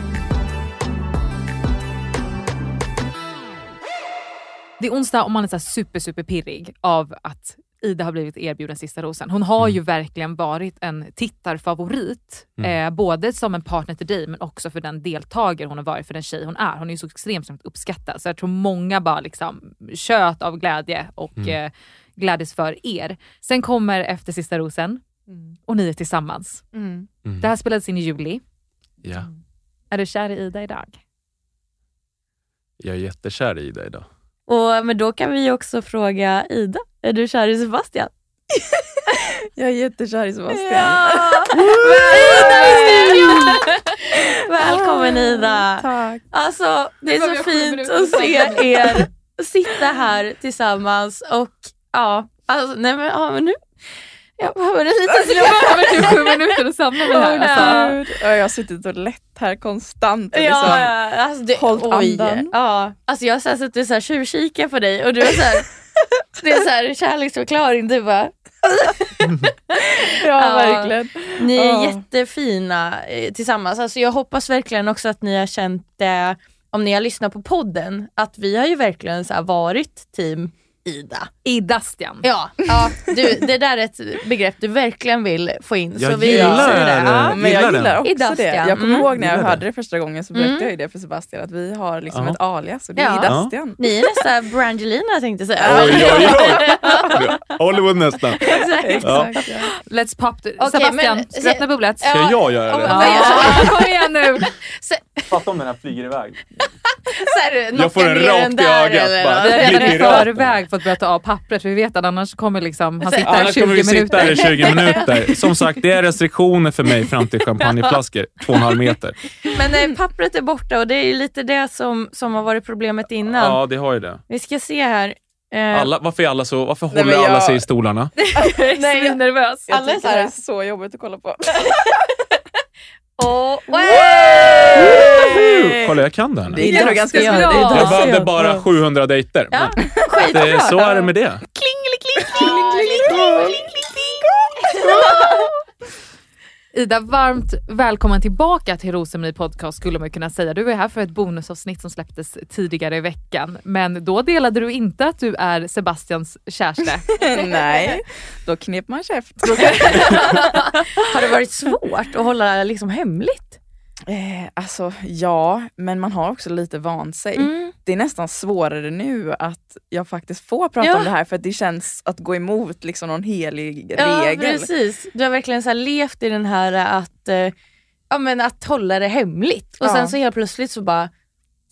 Det är onsdag och man är så super, super pirrig av att Ida har blivit erbjuden sista rosen. Hon har Mm. ju verkligen varit en tittarfavorit, Mm. eh, både som en partner till dig men också för den deltagare hon har varit, för den tjej hon är. Hon är ju så extremt, extremt uppskattad. Så jag tror många bara liksom tjöt av glädje och Mm. eh, glädjes för er. Sen kommer Efter sista rosen och ni är tillsammans. Mm. Mm. Det här spelades in i juli. Ja, Är du kär i Ida idag? jag är jättekär i dig idag. Och, men då kan vi också fråga Ida, är du kär i Sebastian? Jag är jättekär i Sebastian. Ja! Ida i studion! Välkommen Ida! Tack. Alltså det är så fint att se er sitta här tillsammans och ja, alltså nej men, ja, men nu, jag behöver en liten Jag behöver typ sju minuter att samla mig här. Alltså. Ja, jag har suttit och lett här konstant och Ja, liksom ja, alltså det, hållit andan. Ja, alltså jag har så här suttit och så här tjuvkikat på dig och du är så här, det är så här kärleksförklaring, du bara Ja, Ja. verkligen. Ni är Ja. jättefina eh, tillsammans. Alltså jag hoppas verkligen också att ni har känt det, om ni har lyssnat på podden, att vi har ju verkligen så här varit team Ida. Idastian. Ja, ja du, det där är ett begrepp du verkligen vill få in. Jag så vi gillar det. det. Ja. Men jag Gillar gillar den. också Idastian. det. Jag kommer Mm. ihåg när jag Gillar det. hörde det första gången så berättade Mm. jag ju det för Sebastian att vi har liksom Ja. ett alias och det är Ja. Idastian. Ni är nästan Brangelina tänkte jag säga. Oj, oj, oj! Hollywood nästan. Exakt. Ja. Let's pop the... Okej, Sebastian, men- bubblet? Ska jag göra det? Ja, kom igen nu! Fatta om den här flyger iväg. Så här, Jag får knocka en ner rakt den i där ögat bara. Vi har redan i förväg fått börja ta av pappret för vi vet att annars kommer liksom, han sitta här i Annars 20 kommer vi sitta här i 20 minuter. Som sagt, det är restriktioner för mig fram till champagneflaskor. Två och en halv meter. Men eh, pappret är borta och det är lite det som, som har varit problemet innan. Ja, det har ju det. Vi ska se här. Eh, Alla, varför är alla så, varför Nej, håller men alla jag- sig i stolarna? Nej, jag- nervös. Jag Alla är så här- är så jobbigt att kolla på. Och, Kolla, jag kan nu. Det är nog ganska Ja, bra. det är Jag behövde bara 700 dejter. Ja, Men det, så är det med det. Klingelikling, Ida, varmt välkommen tillbaka till Rosemarie Podcast skulle man kunna säga. Du var här för ett bonusavsnitt som släpptes tidigare i veckan. Men då delade du inte att du är Sebastians kärste. Nej, då knep man käft. Har det varit svårt att hålla liksom hemligt? Eh, alltså ja, men man har också lite vant sig. Mm. Det är nästan svårare nu att jag faktiskt får prata Ja. om det här för att det känns att gå emot liksom någon helig Ja, regel. precis. Du har verkligen så här levt i den här att, eh, ja, men att hålla det hemligt. Och Ja. sen så helt plötsligt så bara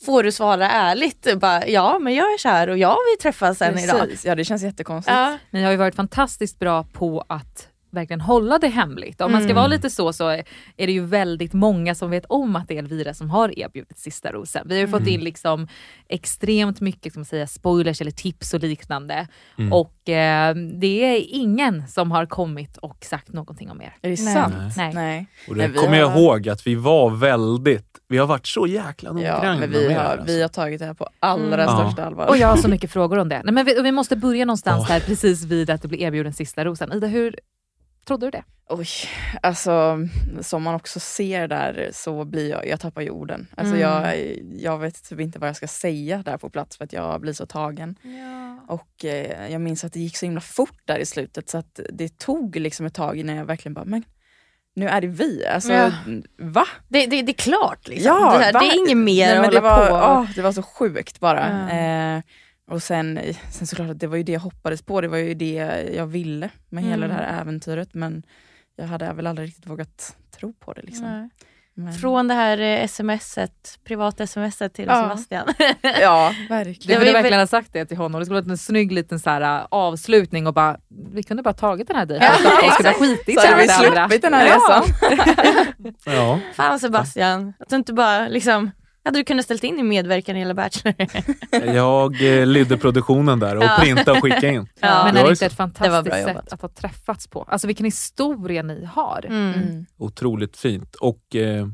får du svara ärligt. Bara, ja, men jag är kär och jag vill träffas sen idag. Precis. Ja det känns jättekonstigt. Ja. Ni har ju varit fantastiskt bra på att verkligen hålla det hemligt. Om man ska Mm. vara lite så så är det ju väldigt många som vet om att det är Elvira som har erbjudit sista rosen. Vi har ju fått Mm. in liksom extremt mycket som säga, spoilers eller tips och liknande. Mm. Och eh, det är ingen som har kommit och sagt någonting om er. Är det Nej. sant? Nej. Nej. Och det kommer jag har- ihåg att vi var väldigt, vi har varit så jäkla noggranna Ja, men vi har, alltså. vi har tagit det här på allra Mm. största Ja. allvar. Och jag har så mycket frågor om det. Nej, men vi, vi måste börja någonstans Åh. där precis vid att du blir erbjuden sista rosen. Ida, hur trodde du det? Oj, alltså som man också ser där så blir jag, jag tappar jorden. Alltså Mm. jag, jag vet typ inte vad jag ska säga där på plats för att jag blir så tagen. Och eh, jag minns att det gick så himla fort där i slutet så att det tog liksom ett tag innan jag verkligen bara, men nu är det vi. Alltså, Ja. va? Det, det, det är klart liksom. Ja, det, här, det är inget mer Nej, att hålla var, på. åh, det var så sjukt bara. Ja. Eh, och sen, sen såklart att det var ju det jag hoppades på, det var ju det jag ville med hela Mm. det här äventyret men jag hade väl aldrig riktigt vågat tro på det. Liksom. Men, Från det här eh, smset, privata smset till Ja. Sebastian. ja, verkligen. var borde ju verkligen ha sagt det till honom. Det skulle varit en snygg liten så här, uh, avslutning och bara, vi kunde bara tagit den här dejten. Ja, Jag skulle ha skitit Så hade vi sluppit den här Ja. resan. Ja. Fan Sebastian, att du inte bara liksom, hade du kunnat ställt in i medverkan i hela Bachelor? Jag eh, lydde produktionen där och Ja. printade och skickade in. Ja. Men Det är var det inte ett fantastiskt jobbat. sätt att ha träffats på? Alltså vilken historia ni har. Mm. Mm. Otroligt fint. Och eh,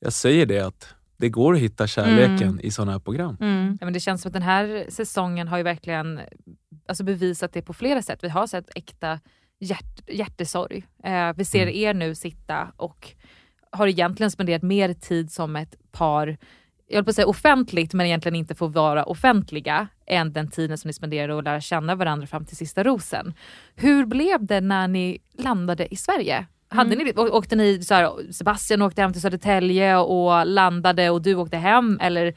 jag säger det att det går att hitta kärleken Mm. i sådana här program. Mm. Ja, men det känns som att den här säsongen har ju verkligen alltså, bevisat det på flera sätt. Vi har sett äkta hjärt, hjärtesorg. Eh, vi ser Mm. er nu sitta och har egentligen spenderat mer tid som ett par jag höll på att säga offentligt, men egentligen inte får vara offentliga än den tiden som ni spenderade att lära känna varandra fram till sista rosen. Hur blev det när ni landade i Sverige? Hade Mm. ni, åkte ni så här, Sebastian åkte hem till Södertälje och landade och du åkte hem eller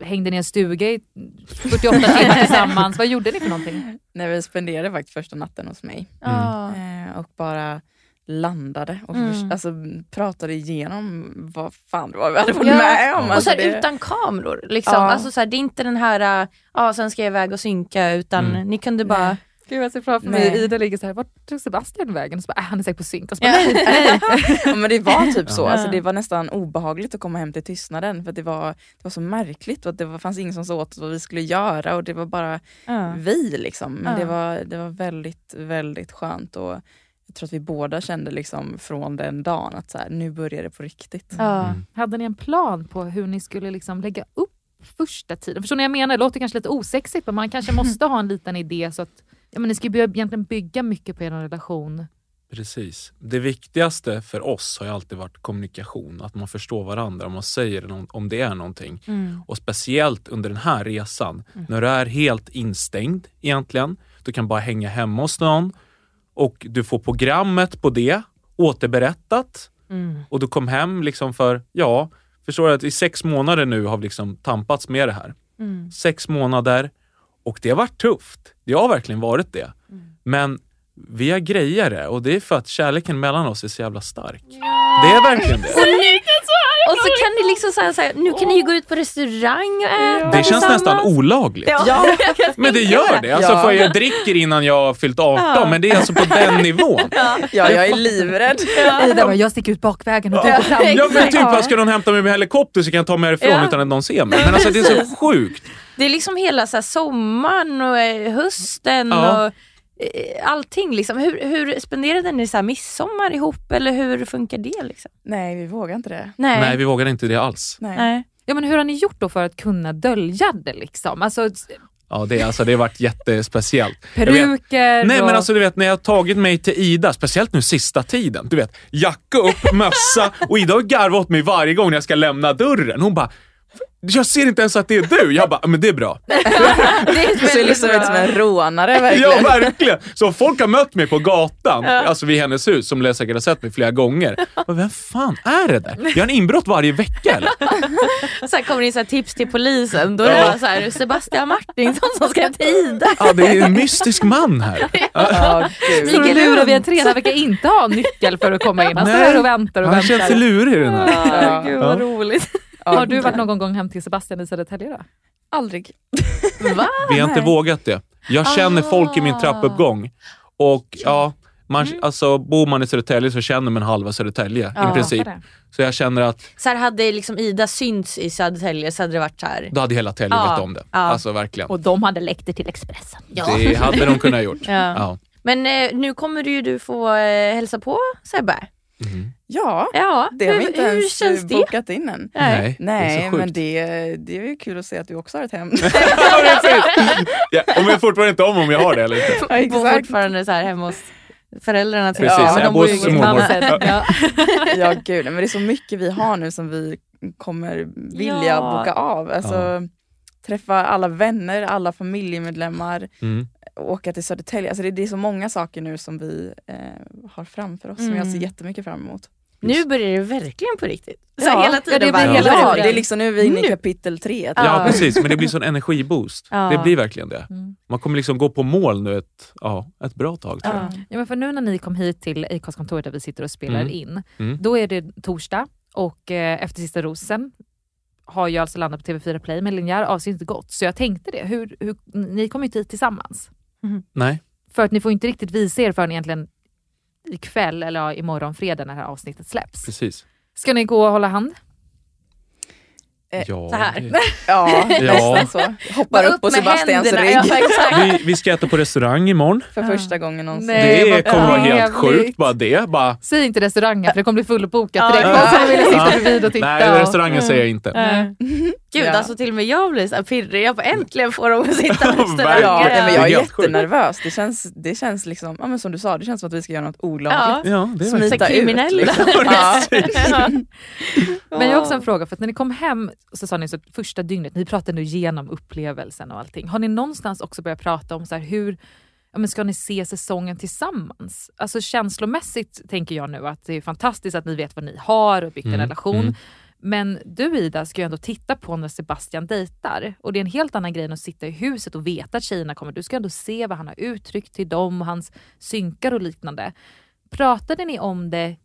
hängde ni i en stuga i 48 timmar tillsammans? Vad gjorde ni för någonting? När vi spenderade faktiskt första natten hos mig Ja. eh, och bara landade och Mm. alltså, pratade igenom vad fan det var vi hade varit Ja. med om. Och Alltså, så här, det, utan kameror. Liksom. Ja. Alltså, så här, det är inte den här, äh, ja sen ska jag iväg och synka, utan Mm. ni kunde bara... Nej. Gud jag ser framför mig Ida ligger så här, vart tog Sebastian vägen? Och så bara, äh, han är säkert på synk. Och så bara, Ja. nej, ja, men det var typ så. Alltså, det var nästan obehagligt att komma hem till tystnaden för det var, det var så märkligt och att det var, fanns ingen som sa åt oss vad vi skulle göra och det var bara Ja. vi. Liksom. Men Ja. det, var, det var väldigt, väldigt skönt och tror att vi båda kände liksom från den dagen att så här, nu börjar det på riktigt. Ja. Mm. Hade ni en plan på hur ni skulle liksom lägga upp första tiden? Förstår ni vad jag menar? Det låter kanske lite osexigt men man kanske måste ha en liten idé så att ja, men ni ska ju egentligen bygga mycket på er relation. Precis. Det viktigaste för oss har ju alltid varit kommunikation. Att man förstår varandra, man säger om det är någonting. Mm. Och speciellt under den här resan, när du är helt instängd egentligen. Du kan bara hänga hemma hos någon och du får programmet på det återberättat. Mm. Och du kom hem liksom för, ja, förstår du att i sex månader nu har vi liksom tampats med det här. Mm. Sex månader och det har varit tufft. Det har verkligen varit det. Men vi har grejat det och det är för att kärleken mellan oss är så jävla stark. Det är verkligen det. Och, nu, och så kan ni liksom säga så här, nu kan ni ju gå ut på restaurang och äta Det känns nästan olagligt. Ja. Men det gör det. Alltså, Ja. för jag dricker innan jag har fyllt 18, men det är alltså på den nivån. Ja, jag är livrädd. Ida bara, jag sticker ut bakvägen och du går fram. Ja men typ, vad ska någon hämta mig med helikopter så kan jag ta mig härifrån Ja. utan att någon ser mig. Men alltså det är så sjukt. Det är liksom hela så här, sommaren och eh, hösten Ja. och allting. Liksom. Hur, hur spenderade ni så här midsommar ihop eller hur funkar det? Liksom? Nej, vi vågar inte det. Nej. Nej, vi vågar inte det alls. Nej. Nej. Ja, men hur har ni gjort då för att kunna dölja det? Liksom? Alltså, Ja, det, alltså, det har varit jättespeciellt. Peruker Nej och... men alltså du vet när jag har tagit mig till Ida, speciellt nu sista tiden. Du vet, jacka upp, mössa och Ida har garvat åt mig varje gång när jag ska lämna dörren. Hon bara, jag ser inte ens att det är du. Jag bara, men det är bra. Det är Du ser liksom ut som en rånare Ja verkligen. verkligen. Så folk har mött mig på gatan, alltså vid hennes hus, som säkert har sett mig flera gånger. Och vem fan är det där? Jag har en inbrott varje vecka eller? Så här kommer det in så här tips till polisen. Då är det Ja. så här, Sebastian Martinsson som ska till Ida. Ja, det är en mystisk man här. Ja, gud. Så lurar vi en tränare, han verkar inte ha nyckel för att komma in. Han står här och väntar och Han känns väntar. lurig den här. Ja, Gud vad roligt. Har du varit någon gång hem till Sebastian i Södertälje då? Aldrig. Va? Vi har inte vågat det. Jag känner folk i min trappuppgång och ja, man, Mm. alltså, bor man i Södertälje så känner man halva Södertälje Ja. i princip. Så jag känner att Så här, hade liksom Ida synts i Södertälje så hade det varit så här. då hade hela Tälje Ja. vetat om det. Ja. Alltså verkligen. Och de hade läckt det till Expressen. Det hade de kunnat gjort. Ja. Ja. Men eh, nu kommer du ju du få eh, hälsa på Sebbe. Ja, Ja, det har vi hur, inte hur ens känns eh, det? bokat in än. Nej, Nej, det men det, det är ju kul att se att du också har ett hem. Ja, ja, om jag fortfarande inte om om jag har det eller inte. Ja, Bor fortfarande så här hemma hos föräldrarna. till- Precis, Ja, jag de bor hos mormor. Ja. Ja gud, men det är så mycket vi har nu som vi kommer vilja Ja. boka av. Alltså, Träffa alla vänner, alla familjemedlemmar, Mm. Åka till Södertälje. Alltså det, det är så många saker nu som vi eh, har framför oss som jag ser Mm. jättemycket fram emot. Nu börjar det verkligen på riktigt. Så Ja, hela tiden ja, det bara, blir hela Ja, det är liksom nu är vi inne i Nu. kapitel tre. Ja, precis. Men det blir sån energiboost. Ja. Det blir verkligen det. Mm. Man kommer liksom gå på mål nu ett, ja, ett bra tag tror jag. Ja. Ja, men för nu när ni kom hit till Acast-kontoret där vi sitter och spelar Mm. in, Mm. då är det torsdag och eh, efter sista rosen har ju alltså landat på TV4 Play, men linjär avsnitt inte gått. Så jag tänkte det, hur, hur, ni kommer ju inte hit tillsammans. Nej. För att ni får inte riktigt visa er förrän egentligen ikväll eller ja, imorgon fredag när det här avsnittet släpps. Precis. Ska ni gå och hålla hand? Eh, Ja, så här. det- Ja, Ja. så. Hoppar upp på med Sebastians händerna. rygg Ja. Vi, vi ska äta på restaurang imorgon. för första gången någonsin. Nej, det kommer vara helt sjukt bara det. Bara, Säg inte restaurangen för det kommer bli fullbokat Ja. direkt. Ja. Och så vill jag sitta Ja. bredvid och titta. nej, och- restaurangen säger jag inte. Gud, Ja. alltså till och med jag blir så pirrig. Jag får äntligen få dem att sitta på Verkligen. restaurang. Ja, nej, men jag är jättenervös. Det känns, det känns liksom, ja, men som du sa, det känns som att vi ska göra något olagligt. Ja. Ja, det är Smita kriminella. ut. Liksom. Ja. Men jag har också en fråga, för att när ni kom hem så sa ni så första dygnet, ni pratade nu igenom upplevelsen och allting. Har ni någonstans också börjat prata om så här, hur ja, men ska ni se säsongen tillsammans? Alltså känslomässigt tänker jag nu att det är fantastiskt att ni vet vad ni har och byggt en Mm, relation. mm. Men du Ida ska ju ändå titta på när Sebastian dejtar och det är en helt annan grej än att sitta i huset och veta att tjejerna kommer. Du ska ändå se vad han har uttryckt till dem, hans synkar och liknande. Pratade ni om det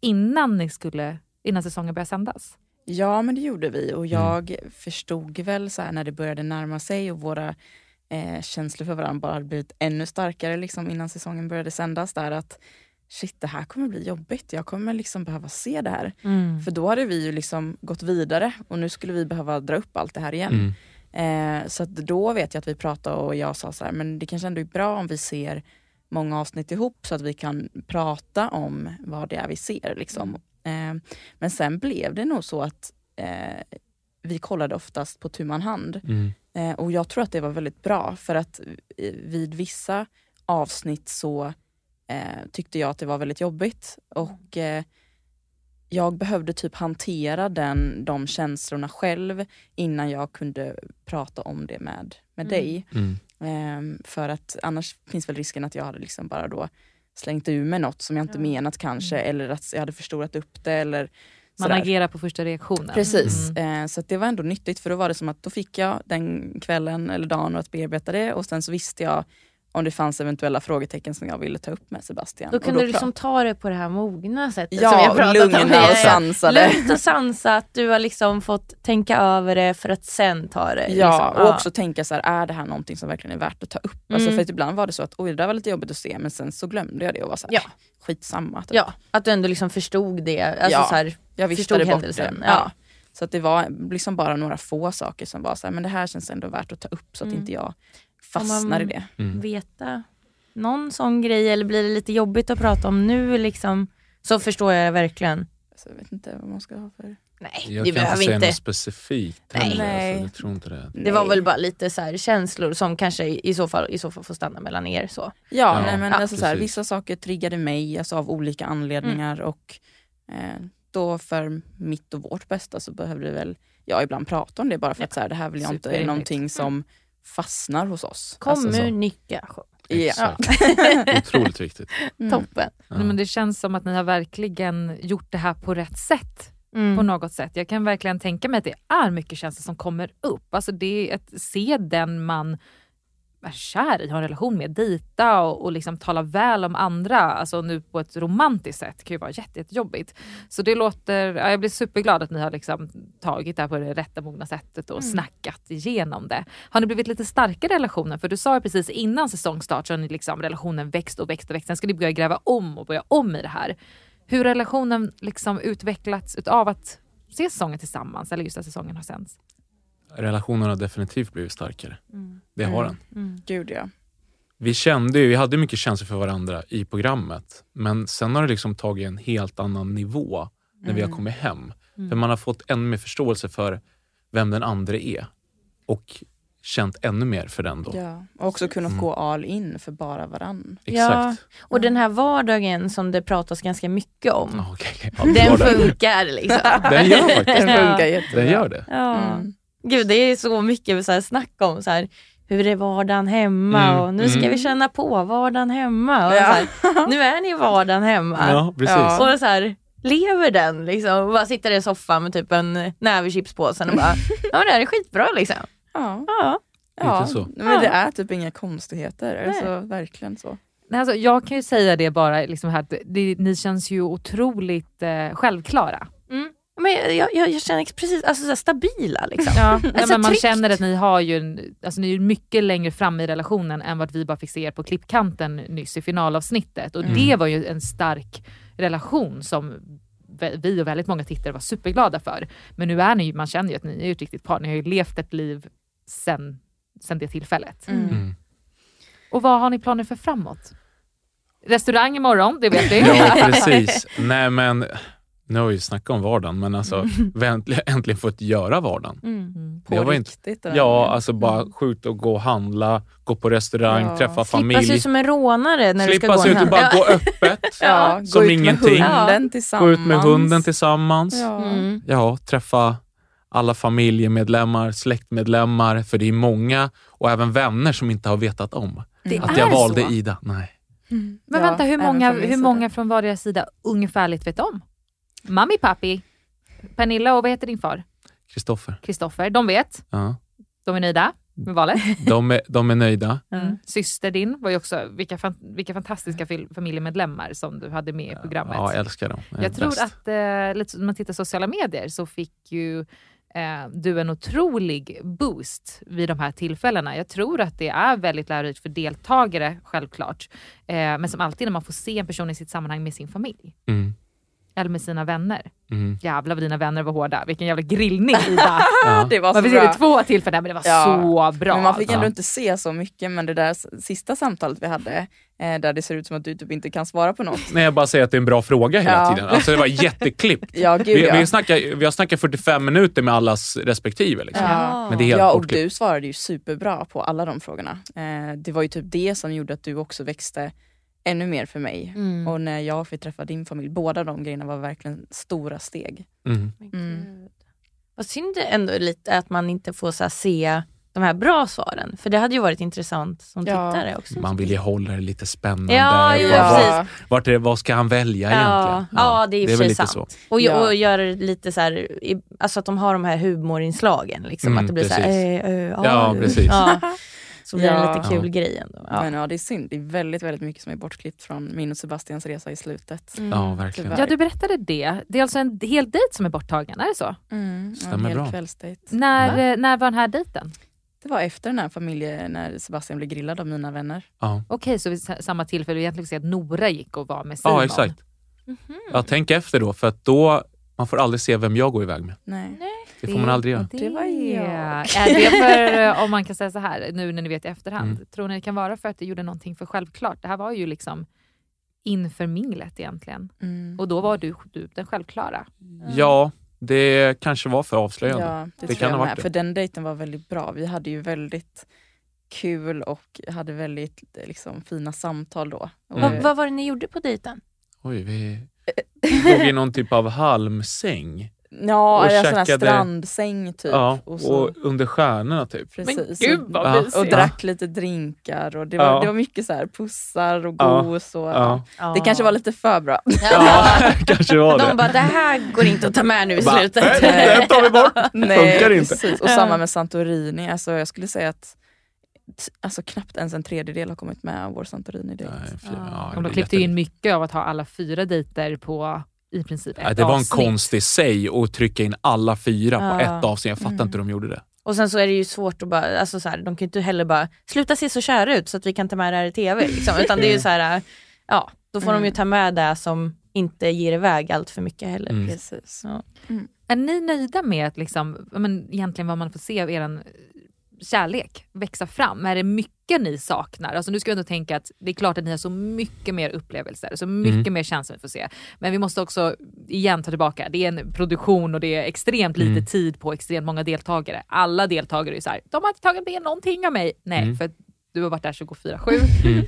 innan, ni skulle, innan säsongen började sändas? Ja, men det gjorde vi och jag förstod väl så när det började närma sig och våra eh, känslor för varandra bara hade blivit ännu starkare liksom innan säsongen började sändas där att shit, det här kommer bli jobbigt. Jag kommer liksom behöva se det här. Mm. För då hade vi ju liksom gått vidare och nu skulle vi behöva dra upp allt det här igen. Mm. Eh, så att då vet jag att vi pratade och jag sa så här, men det kanske ändå är bra om vi ser många avsnitt ihop så att vi kan prata om vad det är vi ser. Liksom. Eh, men sen blev det nog så att eh, vi kollade oftast på tu man hand. Mm. Eh, och jag tror att det var väldigt bra för att eh, vid vissa avsnitt så eh, tyckte jag att det var väldigt jobbigt. Och eh, jag behövde typ hantera den, de känslorna själv innan jag kunde prata om det med, med Mm. dig. Mm. Ehm, för att annars finns väl risken att jag hade liksom bara då slängt ur mig något som jag inte menat kanske eller att jag hade förstorat upp det eller Man sådär. agerar på första reaktionen. Precis, Mm. eh, så att det var ändå nyttigt för då var det som att då fick jag den kvällen eller dagen att bearbeta det och sen så visste jag om det fanns eventuella frågetecken som jag ville ta upp med Sebastian. Då Och kan du liksom ta det på det här mogna sättet Ja, som har pratat lugna om. och Ja, ja. sansade. Lugnt och sansat, du har liksom fått tänka över det för att sen ta det. Ja, liksom. och också tänka så här, är det här någonting som verkligen är värt att ta upp? Alltså Mm. för att ibland var det så att oj det där var lite jobbigt att se men sen så glömde jag det och var så här, Ja. skitsamma. Typ. Ja, att du ändå liksom förstod det. Alltså Ja, så här, jag förstod viftade bort händelsen. det. Ja. Ja. Så att det var liksom bara några få saker som var så här, men det här känns ändå värt att ta upp så att Mm. inte jag fastnar i det. Mm. Veta någon sån grej eller blir det lite jobbigt att prata om nu liksom? Så förstår jag det verkligen. Så jag vet inte vad man ska ha för... Nej, Jag det kan inte behöver säga inte. något specifikt Nej. heller. Nej. Alltså, jag tror inte det. Det var väl bara lite så här känslor som kanske i så fall, i så fall får stanna mellan er. Så. Ja, Ja, nej, men ja, alltså, så här, vissa saker triggade mig alltså, av olika anledningar Mm. och eh, då för mitt och vårt bästa så behövde vi väl jag ibland prata om det bara för att så här, det här vill jag inte är någonting som fastnar hos oss. Alltså. Kommunikation. Ja. Exakt. Otroligt viktigt. Mm. Toppen. Ja. Nej, Men det känns som att ni har verkligen gjort det här på rätt sätt. Mm. På något sätt. Jag kan verkligen tänka mig att det är mycket känslor som kommer upp. Alltså det är att se den man är kär i, har en relation med, dejta och, och liksom tala väl om andra, alltså nu på ett romantiskt sätt kan ju vara jätte, jättejobbigt. Så det låter, ja, jag blir superglad att ni har liksom tagit det här på det rätta mogna sättet och snackat igenom det. Har ni blivit lite starkare i relationen? För du sa ju precis innan säsongstart så har ni liksom relationen växt och växt och växt. Sen ska ni börja gräva om och börja om i det här. Hur har relationen liksom utvecklats utav att se säsongen tillsammans eller just att säsongen har sänds? Relationen har definitivt blivit starkare. Det har den. Gud ja. Vi kände ju, vi hade mycket känslor för varandra i programmet. Men sen har det liksom tagit en helt annan nivå när vi har kommit hem. För man har fått ännu mer förståelse för vem den andra är. Och känt ännu mer för den då. ja. Och också kunnat gå all in för bara varann. Ja, Exakt. och den här vardagen som det pratas ganska mycket om. Ja, okej, okej. Ja, Den funkar liksom. Den gör faktiskt Den funkar jättebra. Den gör det. Ja. Gud, det är så mycket så här snack om så här, hur är vardagen hemma Mm, och nu ska mm. vi känna på vardagen hemma. Och Ja. så här, nu är ni i vardagen hemma. Ja, precis. Ja. Och så här, lever den liksom? Och bara sitter i soffan med typ en näve chipspåsen och bara, ja men det här är skitbra liksom. Ja. Ja. Ja, Lite så. men det är typ inga konstigheter. Alltså, verkligen så. Nej, alltså, jag kan ju säga det bara, liksom här, att det, ni känns ju otroligt eh, självklara. Mm. Men jag, jag, jag, känner precis, alltså så här, stabila liksom. Ja, Alltså, men man tryggt. känner att ni har ju en, alltså, ni är mycket längre fram i relationen än vad vi bara fick se er på klippkanten nyss i finalavsnittet. Och det var ju en stark relation som vi och väldigt många tittare var superglada för. Men nu är ni ju, man känner ju att ni är ju ett riktigt par. Ni har ju levt ett liv sen, sen det tillfället. Mm. Och vad har ni planer för framåt? Restaurang imorgon, det vet vi. Ja, precis. Nej men, nu har vi ju snackat om vardagen, men alltså har äntligen, äntligen fått göra vardagen. Mm. På Jag var inte- riktigt. där. Ja, alltså bara skjuta och gå och handla, gå på restaurang, Ja. träffa Slippa se familj. ut som en rånare när Slippa du se ska ut gå och en bara gå öppet. Ja, Som gå ut ingenting. Gå ut med hunden tillsammans. Ja. Mm. Ja, träffa alla familjemedlemmar, släktmedlemmar, för det är många och även vänner som inte har vetat om Det att jag valde så. Ida. Nej. Men Ja, vänta, hur många, hur sida. många från vardera sida ungefärligt vet om? Mami, pappi, Pernilla och vad heter din far? Kristoffer. Kristoffer. De vet. Ja. De är nöjda med valet. De, är, de är nöjda. Syster din var ju också, vilka, fan, vilka fantastiska familjemedlemmar som du hade med i programmet. Ja, jag älskar dem. De är jag tror bäst. att, eh, lite, när man tittar sociala medier så fick ju eh, du en otrolig boost vid de här tillfällena. Jag tror att det är väldigt lärorikt för deltagare, självklart. Eh, men som alltid när man får se en person i sitt sammanhang med sin familj. Mm. Eller med sina vänner. Mm. Jävlar vad dina vänner var hårda. Vilken jävla grillning Ida. Ja. Det var så Man fick bra. två tillfällen men det var Ja, så bra. Men man fick ändå Ja. inte se så mycket men det där sista samtalet vi hade eh, där det ser ut som att du typ inte kan svara på något. Nej, jag bara säger att det är en bra fråga hela Ja. tiden. Alltså, det var jätteklippt. Ja, gud Vi, ja. vi, snackar, vi har snackat 45 minuter med allas respektive. Liksom. Ja. Men det är helt ja, och bortklippt. du svarade ju superbra på alla de frågorna. Eh, det var ju typ det som gjorde att du också växte ännu mer för mig. Mm. Och när jag fick träffa din familj, båda de grejerna var verkligen stora steg. Mm. Mm. Vad synd det ändå är lite att man inte får så här, se de här bra svaren. För det hade ju varit intressant som Ja. tittare också. Man vill ju hålla det lite spännande. Ja, Vad- precis. Vart är, vad ska han välja Ja, egentligen? ja, det är det är väl lite sant. så. Och, Ja. och göra det lite så här, alltså att de har de här humorinslagen. Liksom, Mm, att det blir så här, precis. eh, eh, Ja, eh, precis. Ja. Så blir det en Ja. lite kul grej ändå. Ja. Men ja, det är synd. Det är väldigt, väldigt mycket som är bortklippt från min och Sebastians resa i slutet. Mm. Ja, verkligen. Tyvärr. Ja, du berättade det. Det är alltså en hel dejt som är borttagen, är det så? Mm, Stämmer en hel bra. kvällsdejt. När, eh, när var den här dejten? Det var efter den här familjen när Sebastian blev grillad av mina vänner. Ja. Okej, så vid sa- samma tillfälle, egentligen att Nora gick och var med Simon. ja, exakt. Ja, tänk efter då, för att då man får aldrig se vem jag går iväg med. Nej. Det får man aldrig göra. Det var jag. Är det för, eh, om man kan säga så här, nu när ni vet i efterhand, Mm. tror ni det kan vara för att det gjorde någonting för självklart? Det här var ju liksom inför minglet egentligen. Mm. Och då var du, du den självklara. Ja, Det kanske var för avslöjande. Ja, det, det kan ha varit det. För den dejten var väldigt bra. Vi hade ju väldigt kul och hade väldigt liksom, fina samtal då. Och, Vad, vad var det ni gjorde på dejten? Oj, vi låg i någon typ av halmsäng. Ja, och en sån här käkade- strandsäng typ. Ja, och, så, och under stjärnorna typ. precis. gud, Och- vad Ja. mysigt. och drack lite drinkar och det var, Ja. det var mycket så här pussar och Ja. gos. Och, Ja. Det kanske var lite för bra. Ja, kanske var det. De bara, det här går inte att ta med nu i slutet. "Nej, Den tar vi bort! Funkar inte. Precis. Och samma med Santorini. Alltså, jag skulle säga att alltså, knappt ens en tredjedel har kommit med av vår Santorini-dejt. Ja, det de klippte ju in mycket av att ha alla fyra dejter på i princip ett Ja, det var en avsnitt. konst i sig att trycka in alla fyra på Ja. ett avsnitt. Jag fattar Mm. inte hur de gjorde det. Och sen så är det ju svårt att bara, alltså så här, de kan ju inte heller bara sluta se så kära ut så att vi kan ta med det här i TV. Liksom. Utan det är ju så här, ja, då får de ju ta med det som inte ger iväg allt för mycket heller. Mm. Precis. Ja. Är ni nöjda med att liksom, ja, men egentligen vad man får se av er kärlek växa fram? Är det mycket ni saknar? Alltså nu ska vi ändå tänka att det är klart att ni har så mycket mer upplevelser, så mycket Mm. mer känslor vi får se. Men vi måste också igen ta tillbaka, det är en produktion och det är extremt lite Mm. tid på extremt många deltagare. Alla deltagare är så här, de har inte tagit med någonting av mig. Nej, Mm. för du har varit där 24-7. Mm.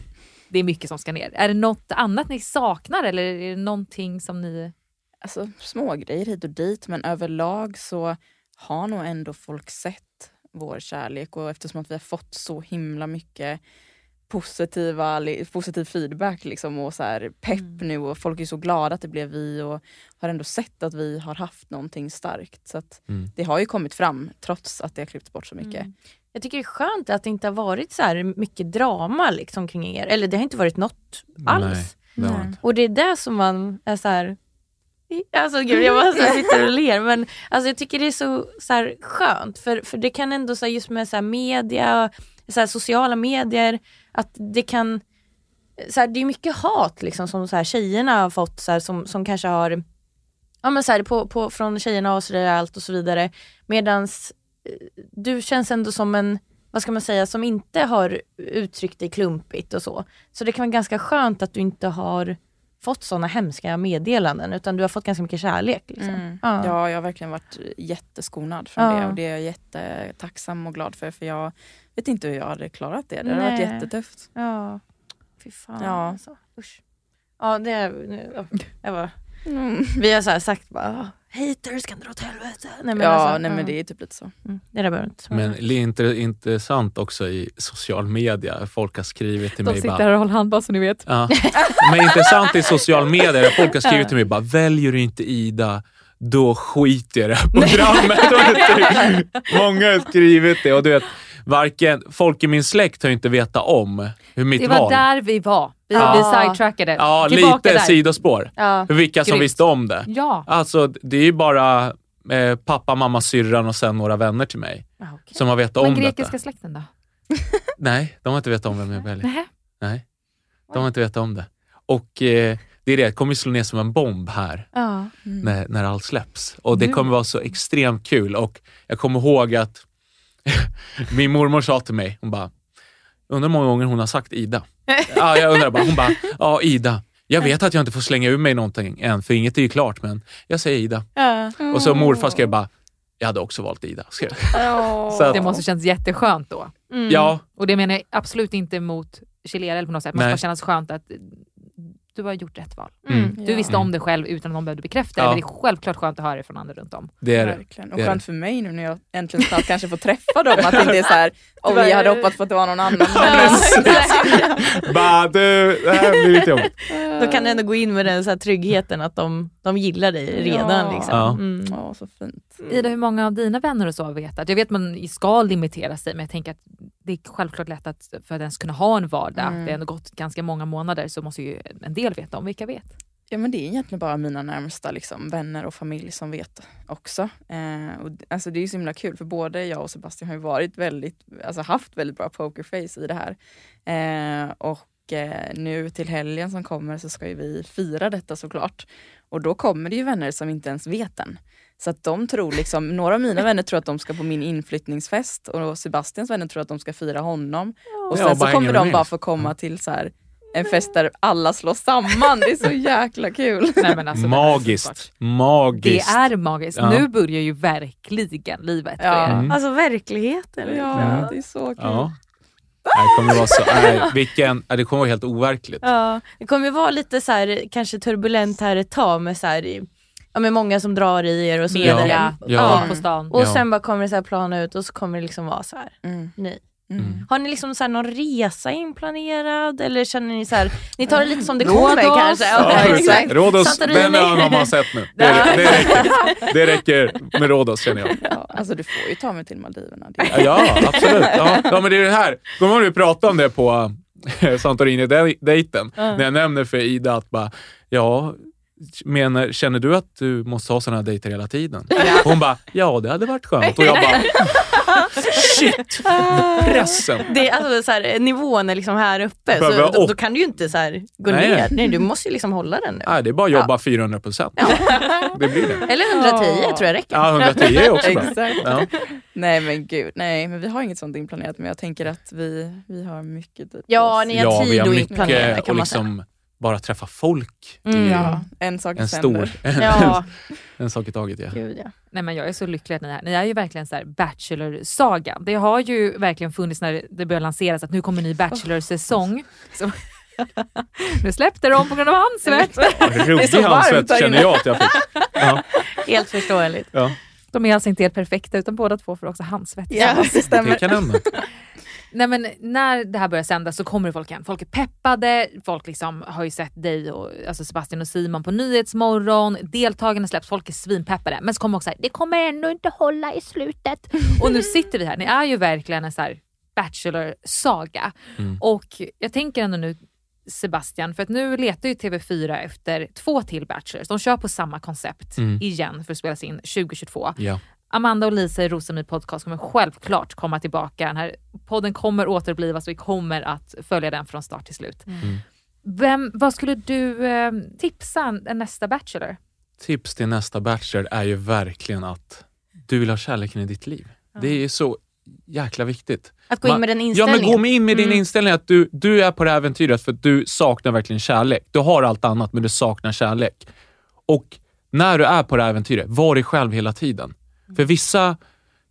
Det är mycket som ska ner. Är det något annat ni saknar eller är det någonting som ni... Alltså små grejer hit och dit men överlag så har nog ändå folk sett vår kärlek och eftersom att vi har fått så himla mycket positiva, positiv feedback liksom och så här pepp nu och folk är så glada att det blev vi och har ändå sett att vi har haft någonting starkt. Så att Mm. det har ju kommit fram trots att det har klippts bort så mycket. Mm. Jag tycker det är skönt att det inte har varit så här mycket drama liksom kring er. Eller det har inte varit något alls. Nej, det. Och det är det som man är så här. Alltså gud jag bara så här sitter och ler men alltså, jag tycker det är så, så här, skönt för, för det kan ändå så här, just med så här, media, så här, sociala medier att det kan så här, det är mycket hat liksom som så här, tjejerna har fått så här, som, som kanske har ja, men så här, på, på, från tjejerna och så där, allt och så vidare medans eh, du känns ändå som en vad ska man säga, som inte har uttryckt dig klumpigt och så. Så det kan vara ganska skönt att du inte har fått sådana hemska meddelanden utan du har fått ganska mycket kärlek. Liksom. Mm. Ja. Ja, jag har verkligen varit jätteskonad från Ja. det och det är jag jättetacksam och glad för för jag vet inte hur jag hade klarat det. Det hade varit Nej. jättetufft. ja. Fy fan Ja. alltså. Usch. Ja, det nu- ja, Jag bara, Mm. vi har så sagt bara, haters kan dra åt helvete. Nej, men ja, alltså, nej men det är typ lite så. Mm, det där inte. Men det är intressant också i social media. Folk har skrivit till De mig sitter bara, här och håller hand bara så ni vet. Ja. Men intressant i social media, folk har skrivit till mig bara, väljer du inte Ida, då skiter jag i det här programmet. Många har skrivit det och du vet, varken, folk i min släkt har ju inte vetat om hur mitt Det var val... där vi var. Vi, Ja. vi sidetrackade. Ja, Tillbaka lite där. sidospår. ja. Vilka som Grymt. visste om det. Ja. Alltså, det är ju bara eh, pappa, mamma, syrran och sen några vänner till mig Ja, okej. som har vetat Men om grekiska detta. släkten då? Nej, de har inte vetat om vem jag väljer. Nej, de har inte vetat om det. Och eh, det är det, det kommer slå ner som en bomb här Ja. när, när allt släpps. Och det Nu. kommer vara så extremt kul. Och jag kommer ihåg att min mormor sa till mig, hon bara, undrar hur många gånger hon har sagt Ida. ja, jag undrar bara, hon bara, ja Ida. Jag vet att jag inte får slänga ur mig någonting än, för inget är ju klart, men jag säger Ida. Ja. Och så morfar skrev bara, jag hade också valt Ida. Skrev. Så att, Det måste känns jätteskönt då. Mm. ja, Och det menar jag absolut inte mot Chilera eller på något sätt. Det måste Nej. bara kännas skönt att du har gjort rätt val. Mm. Du Ja. visste om det själv utan att någon behövde bekräfta det. Ja. Men det är självklart skönt att höra det från andra runt om. det är det. Verkligen. Och Det skönt för mig nu när jag äntligen snart kanske får träffa dem. Att det inte är så här, bara- vi hade hoppats på att det var någon annan. Bara, du, det här blir lite jobbigt. Då kan du ändå gå in med den så här tryggheten att de, de gillar dig redan. Ja. Liksom. Ja. Mm. Ja, så fint. Ida, hur många av dina vänner och så har vetat? Jag vet att man ska limitera sig, men jag tänker att det är självklart lätt att för att ens kunna ha en vardag, Mm. det har ändå gått ganska många månader, så måste ju en del veta om vilka vet. Ja men det är egentligen bara mina närmsta liksom, vänner och familj som vet också. Eh, och, alltså, det är ju så himla kul för både jag och Sebastian har ju varit väldigt, alltså haft väldigt bra pokerface i det här. Eh, och nu till helgen som kommer så ska ju vi fira detta såklart. Och då kommer det ju vänner som inte ens vet än. Så att de tror liksom, några av mina vänner tror att de ska på min inflyttningsfest och Sebastians vänner tror att de ska fira honom. Och sen så kommer de bara få komma till så här en fest där alla slår samman. Det är så jäkla kul. Nej, men alltså, Magiskt. Magiskt. Det är magiskt. Ja. Nu börjar ju verkligen livet för Ja. er. Mm. Alltså verkligheten. Ja, det är så kul. Ja. Nej, det kommer vara så, nej, vilken, nej, det kommer vara helt overkligt. Ja, det kommer ju vara lite så här, kanske turbulent här ett tag med, så här, ja, med många som drar i er och så vidare. Ja. på stan. Och Ja. sen bara kommer det så här plana ut och så kommer det liksom vara så här. Mm. Nej. Mm. Har ni liksom så här någon resa inplanerad eller känner ni så här, ni tar det lite som det kommer kanske? Ja, exakt. Rhodos, Santorini. den ön har man sett nu. Det, det, räcker, det räcker med Rhodos känner jag. Ja, alltså du får ju ta mig till Maldiverna. Det Ja, absolut. Ja, ja men det är det här. Kommer du ihåg vi pratade om det på eh, Santorini-dejten? När jag nämner för Ida att bara, ja, menar, känner du att du måste ha såna här dejter hela tiden? Hon bara, ja det hade varit skönt. Och jag bara, shit, pressen. Det är alltså så här, nivån är liksom här uppe, så Behöver då, upp. då kan du ju inte så här gå Nej, ner. nej. Du måste ju liksom hålla den nu. Nej, det är bara att jobba 400 procent. Det blir det. Eller 110 tror jag räcker. Ja, 110 är också bra. Exakt. Ja. Nej men gud, nej men vi har inget sånt inplanerat men jag tänker att vi, vi har mycket tid på Ja, oss. ni har Ja, vi tid har att planera mycket kan och man säga. liksom bara träffa folk. Det Mm. Ja, en sak i en sänder. stor, Ja, en sak i taget. Ja. gud ja. Nej, men jag är så lycklig att ni är här. Ni är ju verkligen så här Bachelor-saga. Det har ju verkligen funnits när det började lanseras att nu kommer en ny Bachelor-säsong. Så, nu släppte de på grund av handsvett. Ruggig så varmt handsvett känner jag att jag fick. Ja, Helt förståeligt. ja. De är alltså inte helt perfekta utan båda två får också handsvett. Ja, det Det stämmer. kan hända. Nej, men när det här börjar sändas så kommer det folk igen. Folk är peppade, folk liksom har ju sett dig och alltså Sebastian och Simon på Nyhetsmorgon. Deltagarna släpps, folk är svinpeppade. Men så kommer också så här, det kommer ändå inte hålla i slutet. och nu sitter vi här, ni är ju verkligen en så här Bachelor-saga. Och jag tänker ändå nu Sebastian, för att nu letar ju TV4 efter två till Bachelors. De kör på samma koncept igen för att spelas in 2022. Ja. Amanda och Lisa i Rosami podcast kommer självklart komma tillbaka. Den här podden kommer återupplivas och vi kommer att följa den från start till slut. Vem, vad skulle du eh, tipsa nästa Bachelor? Tips till nästa Bachelor är ju verkligen att du vill ha kärleken i ditt liv. Det är ju så jäkla viktigt. Att gå in med den Ja, inställningen. men gå med in med din Mm. inställning att du, du är på det här äventyret för att du saknar verkligen kärlek. Du har allt annat, men du saknar kärlek. Och när du är på det här äventyret, var dig själv hela tiden. För vissa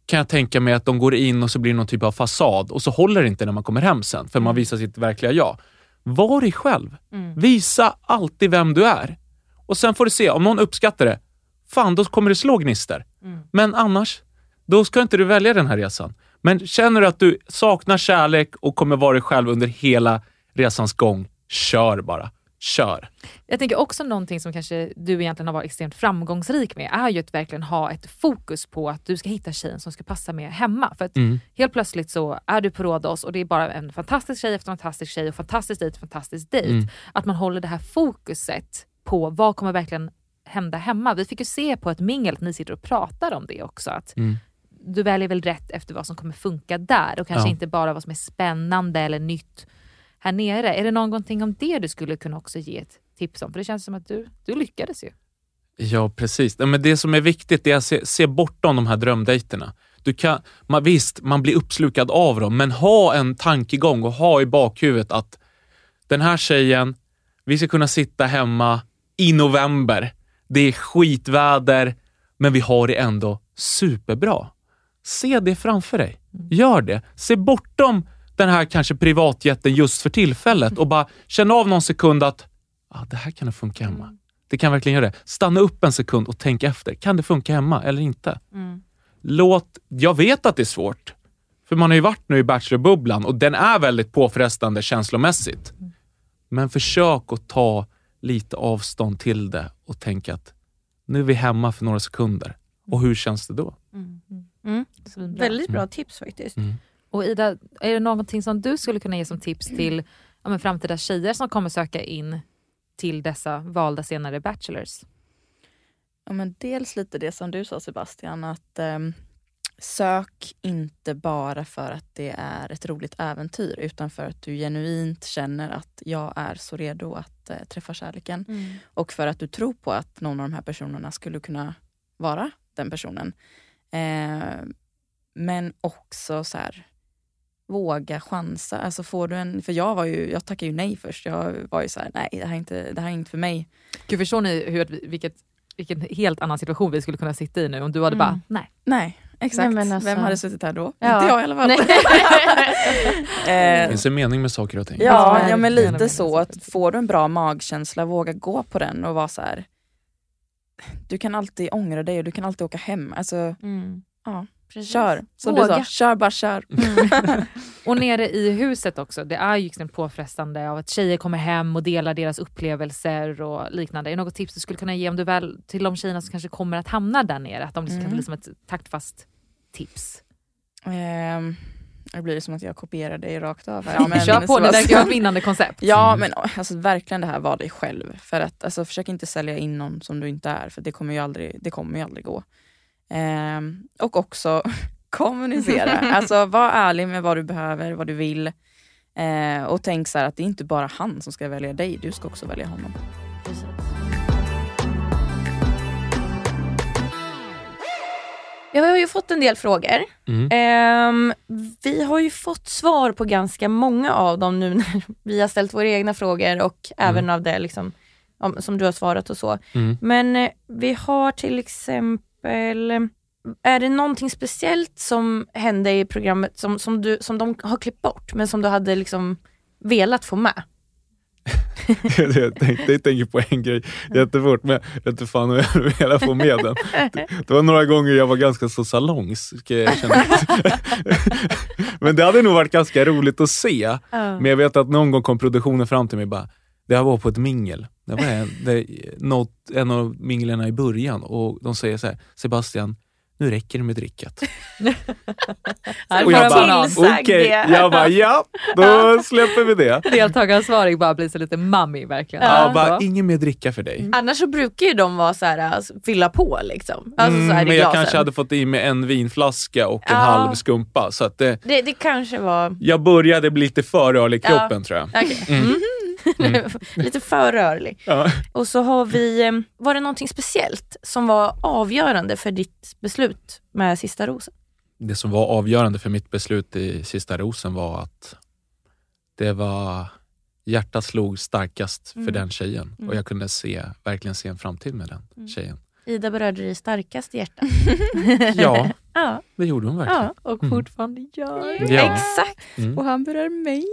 kan jag tänka mig att de går in och så blir det någon typ av fasad och så håller det inte när man kommer hem sen, för man visar sitt verkliga jag. Var dig själv. Visa alltid vem du är. Och sen får du se, om någon uppskattar det, fan då kommer det slå gnister. Men annars, då ska inte du välja den här resan. Men känner du att du saknar kärlek och kommer vara dig själv under hela resans gång, kör bara. Kör. Jag tänker också någonting som kanske du egentligen har varit extremt framgångsrik med är ju att verkligen ha ett fokus på att du ska hitta tjejen som ska passa med hemma. För att Mm. helt plötsligt så är du på Rhodos och det är bara en fantastisk tjej efter fantastisk tjej och fantastisk dejt, fantastisk dejt. Mm. Att man håller det här fokuset på vad kommer verkligen hända hemma. Vi fick ju se på ett mingel att ni sitter och pratar om det också. Att Mm. Du väljer väl rätt efter vad som kommer funka där och kanske Ja. inte bara vad som är spännande eller nytt här nere. Är det någonting om det du skulle kunna också ge ett tips om? För det känns som att du, du lyckades ju. Ja, precis. Men det som är viktigt är att se, se bortom de här drömdejterna. Du kan, man, visst, man blir uppslukad av dem, men ha en tankegång och ha i bakhuvudet att den här tjejen, vi ska kunna sitta hemma i november. Det är skitväder, men vi har det ändå superbra. Se det framför dig. Gör det. Se bortom den här kanske privatjeten just för tillfället och bara känn av någon sekund att ah, det här kan nog funka hemma. Det kan verkligen göra det. Stanna upp en sekund och tänk efter. Kan det funka hemma eller inte? Låt, jag vet att det är svårt. För man har ju varit nu i Bachelor-bubblan och den är väldigt påfrestande känslomässigt. Men försök att ta lite avstånd till det och tänk att nu är vi hemma för några sekunder. Och hur känns det då? Mm. Svinbra. Väldigt bra tips faktiskt. Mm. Och Ida, är det någonting som du skulle kunna ge som tips till ja, men framtida tjejer som kommer söka in till dessa valda senare Bachelors? Ja, men dels lite det som du sa Sebastian, att ehm, sök inte bara för att det är ett roligt äventyr utan för att du genuint känner att jag är så redo att eh, träffa kärleken. Och för att du tror på att någon av de här personerna skulle kunna vara den personen. Eh, men också så här, våga chansa. Alltså får du en, för jag var ju, jag tackade ju nej först. Jag var ju så här, nej det här är inte, det här är inte för mig. Gud, förstår ni hur, vilket, vilken helt annan situation vi skulle kunna sitta i nu om du hade bara, nej. Nej, exakt. Nej, alltså- Vem hade suttit här då? Ja. Inte jag i alla fall. Det eh, finns en mening med saker och ting. ja, Ja, men lite så. Att får du en bra magkänsla, våga gå på den och vara så här. Du kan alltid ångra dig och du kan alltid åka hem. Alltså, Mm. ja, Precis. kör. Som Våga. du sa, kör bara kör. Och nere i huset också, det är ju extremt påfrestande av att tjejer kommer hem och delar deras upplevelser och liknande. Är det något tips du skulle kunna ge om du väl, till de tjejerna som kanske kommer att hamna där nere? Att de liksom kan Mm. bli som ett taktfast tips. Ehm, det blir som att jag kopierar dig rakt av här. men Kör på, det verkar ha ett vinnande koncept. Ja men alltså, verkligen det här var dig själv. För att alltså, försök inte sälja in någon som du inte är för det kommer ju aldrig, det kommer ju aldrig gå. Ehm, och också kommunicera. alltså var ärlig med vad du behöver, vad du vill. Eh, och tänk så här att det är inte bara han som ska välja dig, du ska också välja honom. Jag har ju fått en del frågor. Mm. Ehm, vi har ju fått svar på ganska många av dem nu när vi har ställt våra egna frågor och även av det liksom, om, som du har svarat och så. Mm. Men eh, vi har till exempel, är det någonting speciellt som hände i programmet som, som, du, som de har klippt bort men som du hade liksom velat få med? jag, tänkte, jag tänker på en grej jättefort, men jag vet inte fan om jag vill få med den. Det, det var några gånger jag var ganska så salongs. Men det hade nog varit ganska roligt att se. Men jag vet att någon gång kom produktionen fram till mig och bara, det här var på ett mingel. Det var en, det, något, en av minglerna i början och de säger så här, Sebastian, nu räcker det med drickat. Och får jag en bara, okej, jag bara ja, då släpper vi det. Deltagaransvarig bara blir så lite mummy verkligen. Ja, bara, Så. ingen mer dricka för dig. Annars så brukar ju de vara så här, alltså, fylla på liksom. Alltså, så här, Mm, i men jag kanske hade fått i mig en vinflaska och en Ja. halv skumpa. Så att det, det, det kanske var... jag började bli lite för rörlig i Ja. kroppen tror jag. Okej. Mm. Mhm. Lite för rörlig. Ja. Och så har vi, eh, var det någonting speciellt som var avgörande för ditt beslut med Sista Rosen? Det som var avgörande för mitt beslut i Sista rosen var att det var hjärtat slog starkast för Mm. den tjejen Mm. och jag kunde se, verkligen se en framtid med den tjejen. Ida berörde dig starkast i hjärtat. Ja, ja, det gjorde hon verkligen. ja. Och Mm. fortfarande gör. Ja. Exakt. Mm. Och han berör mig.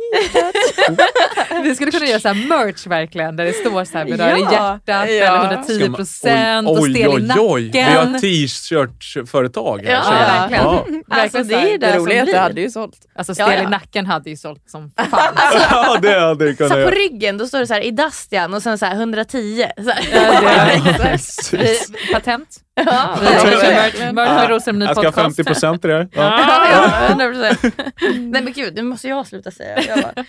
Vi skulle kunna göra så här merch verkligen där det står så här berör i Ja. hjärtat Ja. eller Ska 110 man- procent och oj, stel i oj, nacken. oj, vi har t-shirt-företag här. Ja, verkligen. Ja. Alltså, det är det, Det roliga är att det hade ju sålt. Alltså Ja, stel ja. i nacken hade ju sålt som fan. ja, det hade det Så kunnat på ryggen då står det så här Idastian och sen så här 110. Så här. Precis. Vi- Patent. Ja, med Jag ska ha podcast. 50 procent i det här. Ja. Ja, ja, 100%. Nej men gud, nu måste jag sluta säga. Jag bara,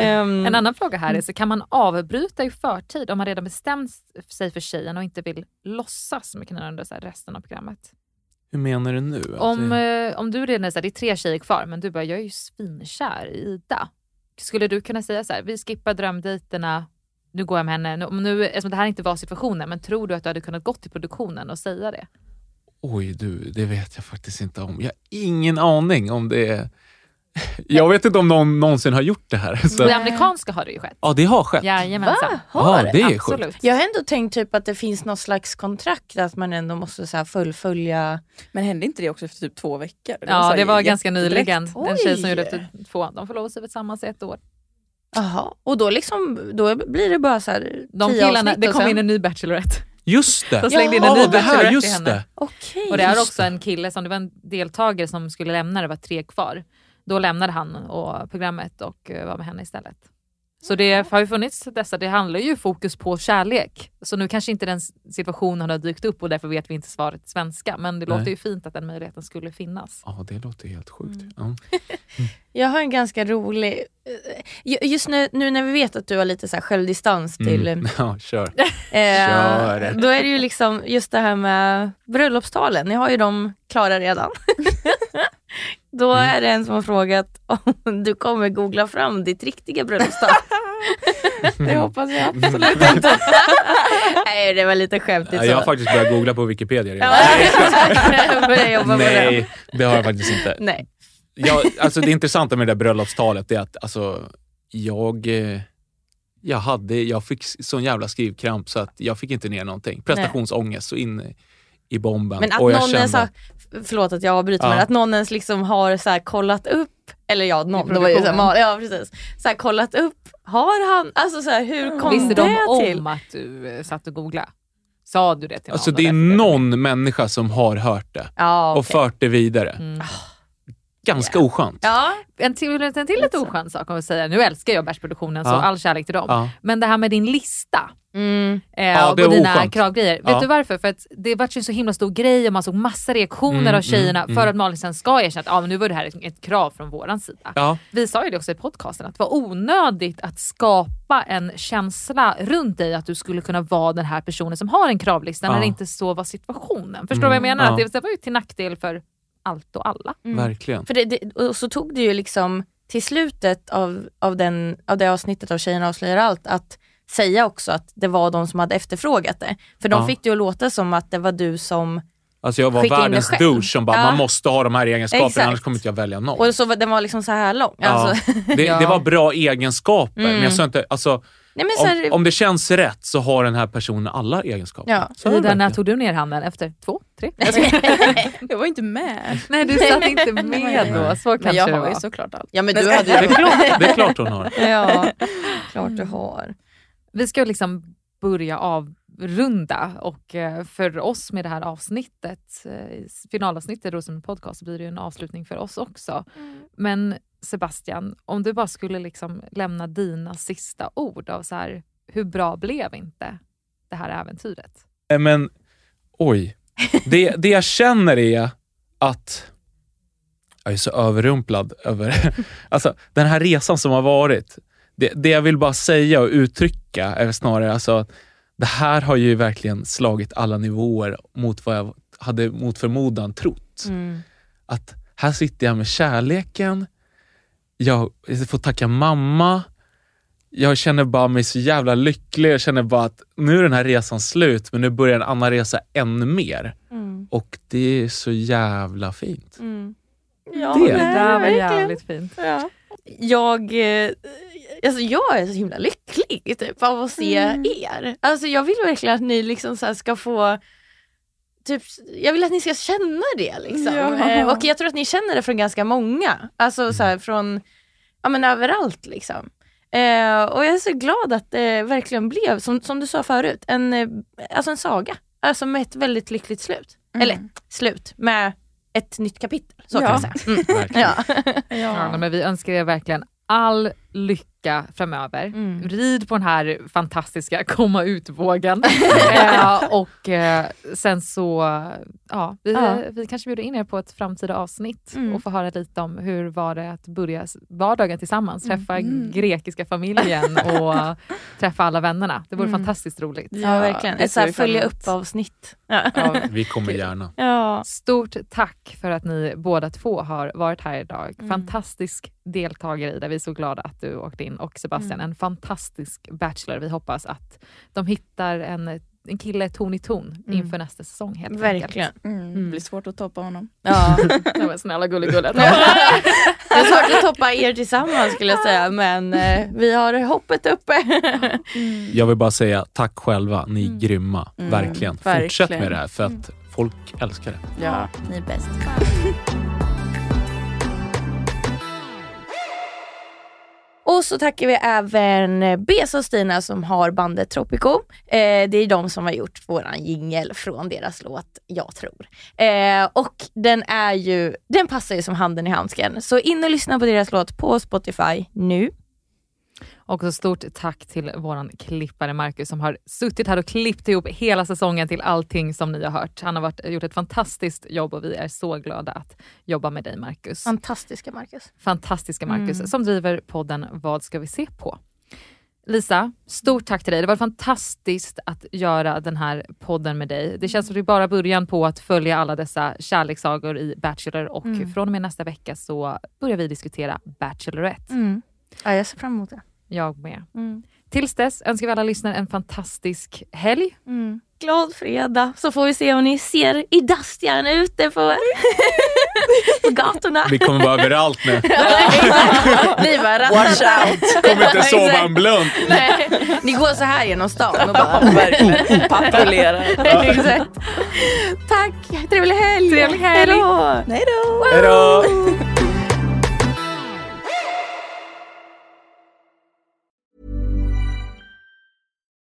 ehm, En annan fråga här är, så kan man avbryta i förtid om man redan bestämt sig för tjejen och inte vill låtsas mycket under så här resten av programmet? Hur menar du nu? Om, det- eh, om du redan är så här, det är tre tjejer kvar men du bara, jag är ju svinkär i Ida. Skulle du kunna säga så här, vi skippar drömdejterna, nu går jag med henne. Nu, nu, eftersom det här inte var situationen, men tror du att du hade kunnat gå till produktionen och säga det? Oj du, det vet jag faktiskt inte om. Jag har ingen aning om det är... Jag vet inte om någon någonsin har gjort det här. Så... Det amerikanska har det ju skett. Ja, det har skett. Jajamensan. Va? Har Ja, det? det är Absolut. sjukt. Jag har ändå tänkt typ att det finns något slags kontrakt att man ändå måste så här fullfölja. Men hände inte det också efter typ två veckor? så Ja, här det var ganska nyligen. En tjej som gjorde efter två, de förlovade sig tillsammans i ett år. Jaha, och då liksom, då blir det bara så här De killarna, det kom sen- in en ny Bachelorette. Just det! De slängde in Ja, en ny här, Bachelorette just henne. det. Okej. Och det är också en kille som, det var en deltagare som skulle lämna, det var tre kvar. Då lämnade han och programmet och eh, var med henne istället. Så det har ju funnits dessa, det handlar ju fokus på kärlek. Så nu kanske inte den situationen har dykt upp och därför vet vi inte svaret svenska. Men det Nej. låter ju fint att den möjligheten skulle finnas. Ja, det låter helt sjukt. Mm. Ja. Jag har en ganska rolig, eh, just nu, nu när vi vet att du har lite så här självdistans till Mm. ja, kör. Eh, Kör. då är det ju liksom just det här med bröllopstalen, ni har ju dem klara redan. Då Mm. är det en som har frågat om du kommer googla fram ditt riktiga bröllopstal. Det hoppas jag Mm. absolut inte. Nej det var lite skämtigt Ja, jag har faktiskt börjat googla på Wikipedia redan. Nej, det har jag faktiskt inte. Nej. jag, alltså det intressanta med det där bröllopstalet är att alltså, jag, eh, jag, hade, jag fick sån jävla skrivkramp så att jag fick inte ner någonting. Prestationsångest så in i bomben. Men att och jag någon kände, ens har, förlåt att jag avbryter Ja. men att någon ens liksom har så här kollat upp, eller ja, någon, det var ju så här, ja precis, så här, kollat upp, har han, alltså så här, hur kom Visste det de om till? att du eh, satt och googlade? Sa du det till Alltså någon? det är och någon människa som har hört det Ja, och okej. fört det vidare. Mm. Ganska oskönt. Ja, En till, en till lite oskön sak om vi säger. Nu älskar jag bärsproduktionen så all kärlek till dem. Ja. Men det här med din lista mm. eh, Ja, det och är dina oskönt. kravgrejer. Vet Ja. du varför? För att det var ju en så himla stor grej och man såg massa reaktioner Mm, av tjejerna mm, för mm. att Malin sen ska erkänna att ah, men nu var det här ett, ett krav från våran sida. Ja. Vi sa ju det också i podcasten att det var onödigt att skapa en känsla runt dig att du skulle kunna vara den här personen som har en kravlista när det inte så var situationen. Förstår du vad jag Mm, menar? ja. Att det, det var ju till nackdel för allt och alla. Verkligen. För det, det, och så tog det ju liksom till slutet av, av, den, av det avsnittet av Tjejerna avslöjar allt att säga också att det var de som hade efterfrågat det. För de Ja. fick det ju att låta som att det var du som Alltså jag var världens douche som bara, Ja. man måste ha de här egenskaperna Exakt. annars kommer inte jag välja någon. Och så var, den var liksom så här lång. Ja. Alltså, Det, Ja. det var bra egenskaper, men Mm. jag sa inte, alltså, nej men så här, om, om det känns rätt så har den här personen alla egenskaper. Ja. Så Ida, när tog du ner handen? Efter två? Tre? Jag var inte med. Nej du satt inte med då, så Men kanske jag det har var. ju såklart allt. ja men Men du hade Det är klart, det är klart hon har. Ja, klart du har. Vi ska liksom börja avrunda och eh, för oss med det här avsnittet, eh, finalavsnittet i Rosen podcast, blir det ju en avslutning för oss också. Men Sebastian, om du bara skulle liksom lämna dina sista ord av så här, hur bra blev inte det här äventyret? Eh, Men oj. Det, det jag känner är att jag är så överrumplad över alltså, den här resan som har varit. Det, det jag vill bara säga och uttrycka är snarare alltså, att det här har ju verkligen slagit alla nivåer mot vad jag hade mot förmodan trott. Mm. Att här sitter jag med kärleken, jag får tacka mamma, jag känner bara mig så jävla lycklig. Jag känner bara att nu är den här resan slut, men nu börjar en annan resa ännu mer. Mm. Och det är så jävla fint. Mm. Ja, Det- Det där var jävligt fint. Ja. Jag, eh, alltså jag är så himla lycklig typ, av att se er. Alltså jag vill verkligen att ni liksom så ska få Typ, jag vill att ni ska känna det. Liksom. Ja. Eh, och jag tror att ni känner det från ganska många. Alltså så här, från ja, men överallt. Liksom. Eh, och jag är så glad att det verkligen blev, som, som du sa förut, en, eh, alltså en saga. Alltså med ett väldigt lyckligt slut. Eller slut, med ett nytt kapitel. Så kan Ja. man säga. Mm. Ja. Ja, men vi önskar er verkligen all lycka framöver. Mm. Rid på den här fantastiska komma ut-vågen. eh, och eh, sen så, ja vi, Ja. vi kanske bjuder in er på ett framtida avsnitt Mm. och få höra lite om hur var det att börja vardagen tillsammans, träffa Mm. grekiska familjen och träffa alla vännerna. Det vore Mm. fantastiskt roligt. Ja, verkligen. det Ett så här följa emot. upp avsnitt. Ja. Ja. Vi kommer gärna. Ja. Stort tack för att ni båda två har varit här idag. Mm. Fantastisk deltagare Ida, vi är så glada att du åkte in. Och Sebastian, Mm. en fantastisk bachelor. Vi hoppas att de hittar en, en kille ton i ton Mm. inför nästa säsong. Helt Verkligen. Mm. Det blir svårt att toppa honom. Ja. Ja, men snälla gulligullet. Det är svårt att toppa er tillsammans skulle jag säga, men eh, vi har hoppet uppe. Jag vill bara säga tack själva, ni är Mm. grymma. Mm, verkligen. verkligen. Fortsätt med det här för att folk älskar det. Ja, ni är bäst. Och så tackar vi även eh, Besa och Stina som har bandet Tropico. Eh, det är de som har gjort våran jingel från deras låt Jag tror. Eh, och den är ju, den passar ju som handen i handsken. Så in och lyssna på deras låt på Spotify nu. Och så stort tack till våran klippare Marcus som har suttit här och klippt ihop hela säsongen till allting som ni har hört. Han har varit, gjort ett fantastiskt jobb och vi är så glada att jobba med dig Marcus. Fantastiska Marcus. fantastiska Marcus Mm. som driver podden Vad ska vi se på? Lisa, stort tack till dig. Det var fantastiskt att göra den här podden med dig. Det känns som det är bara början på att följa alla dessa kärlekssagor i Bachelor och Mm. från och med nästa vecka så börjar vi diskutera Bachelorette. Mm. Ja, jag ser fram emot det. Jag med. Mm. Tills dess önskar vi alla lyssnare en fantastisk helg. Mm. Glad fredag, så får vi se om ni ser i Dastian ute på på gatorna. Vi kommer vara överallt nu. Ni bara Watch out! Kommer inte sova en blund. Nej. Ni går så här genom stan och bara. Patrullerar. Tack, trevlig helg. Trevlig helg. Nej då! Hej då!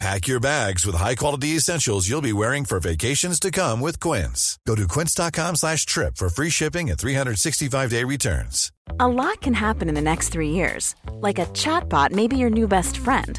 Pack your bags with high-quality essentials you'll be wearing for vacations to come with Quince. Go to quince.com slash trip for free shipping and 365-day returns. A lot can happen in the next three years. Like a chatbot may be your new best friend.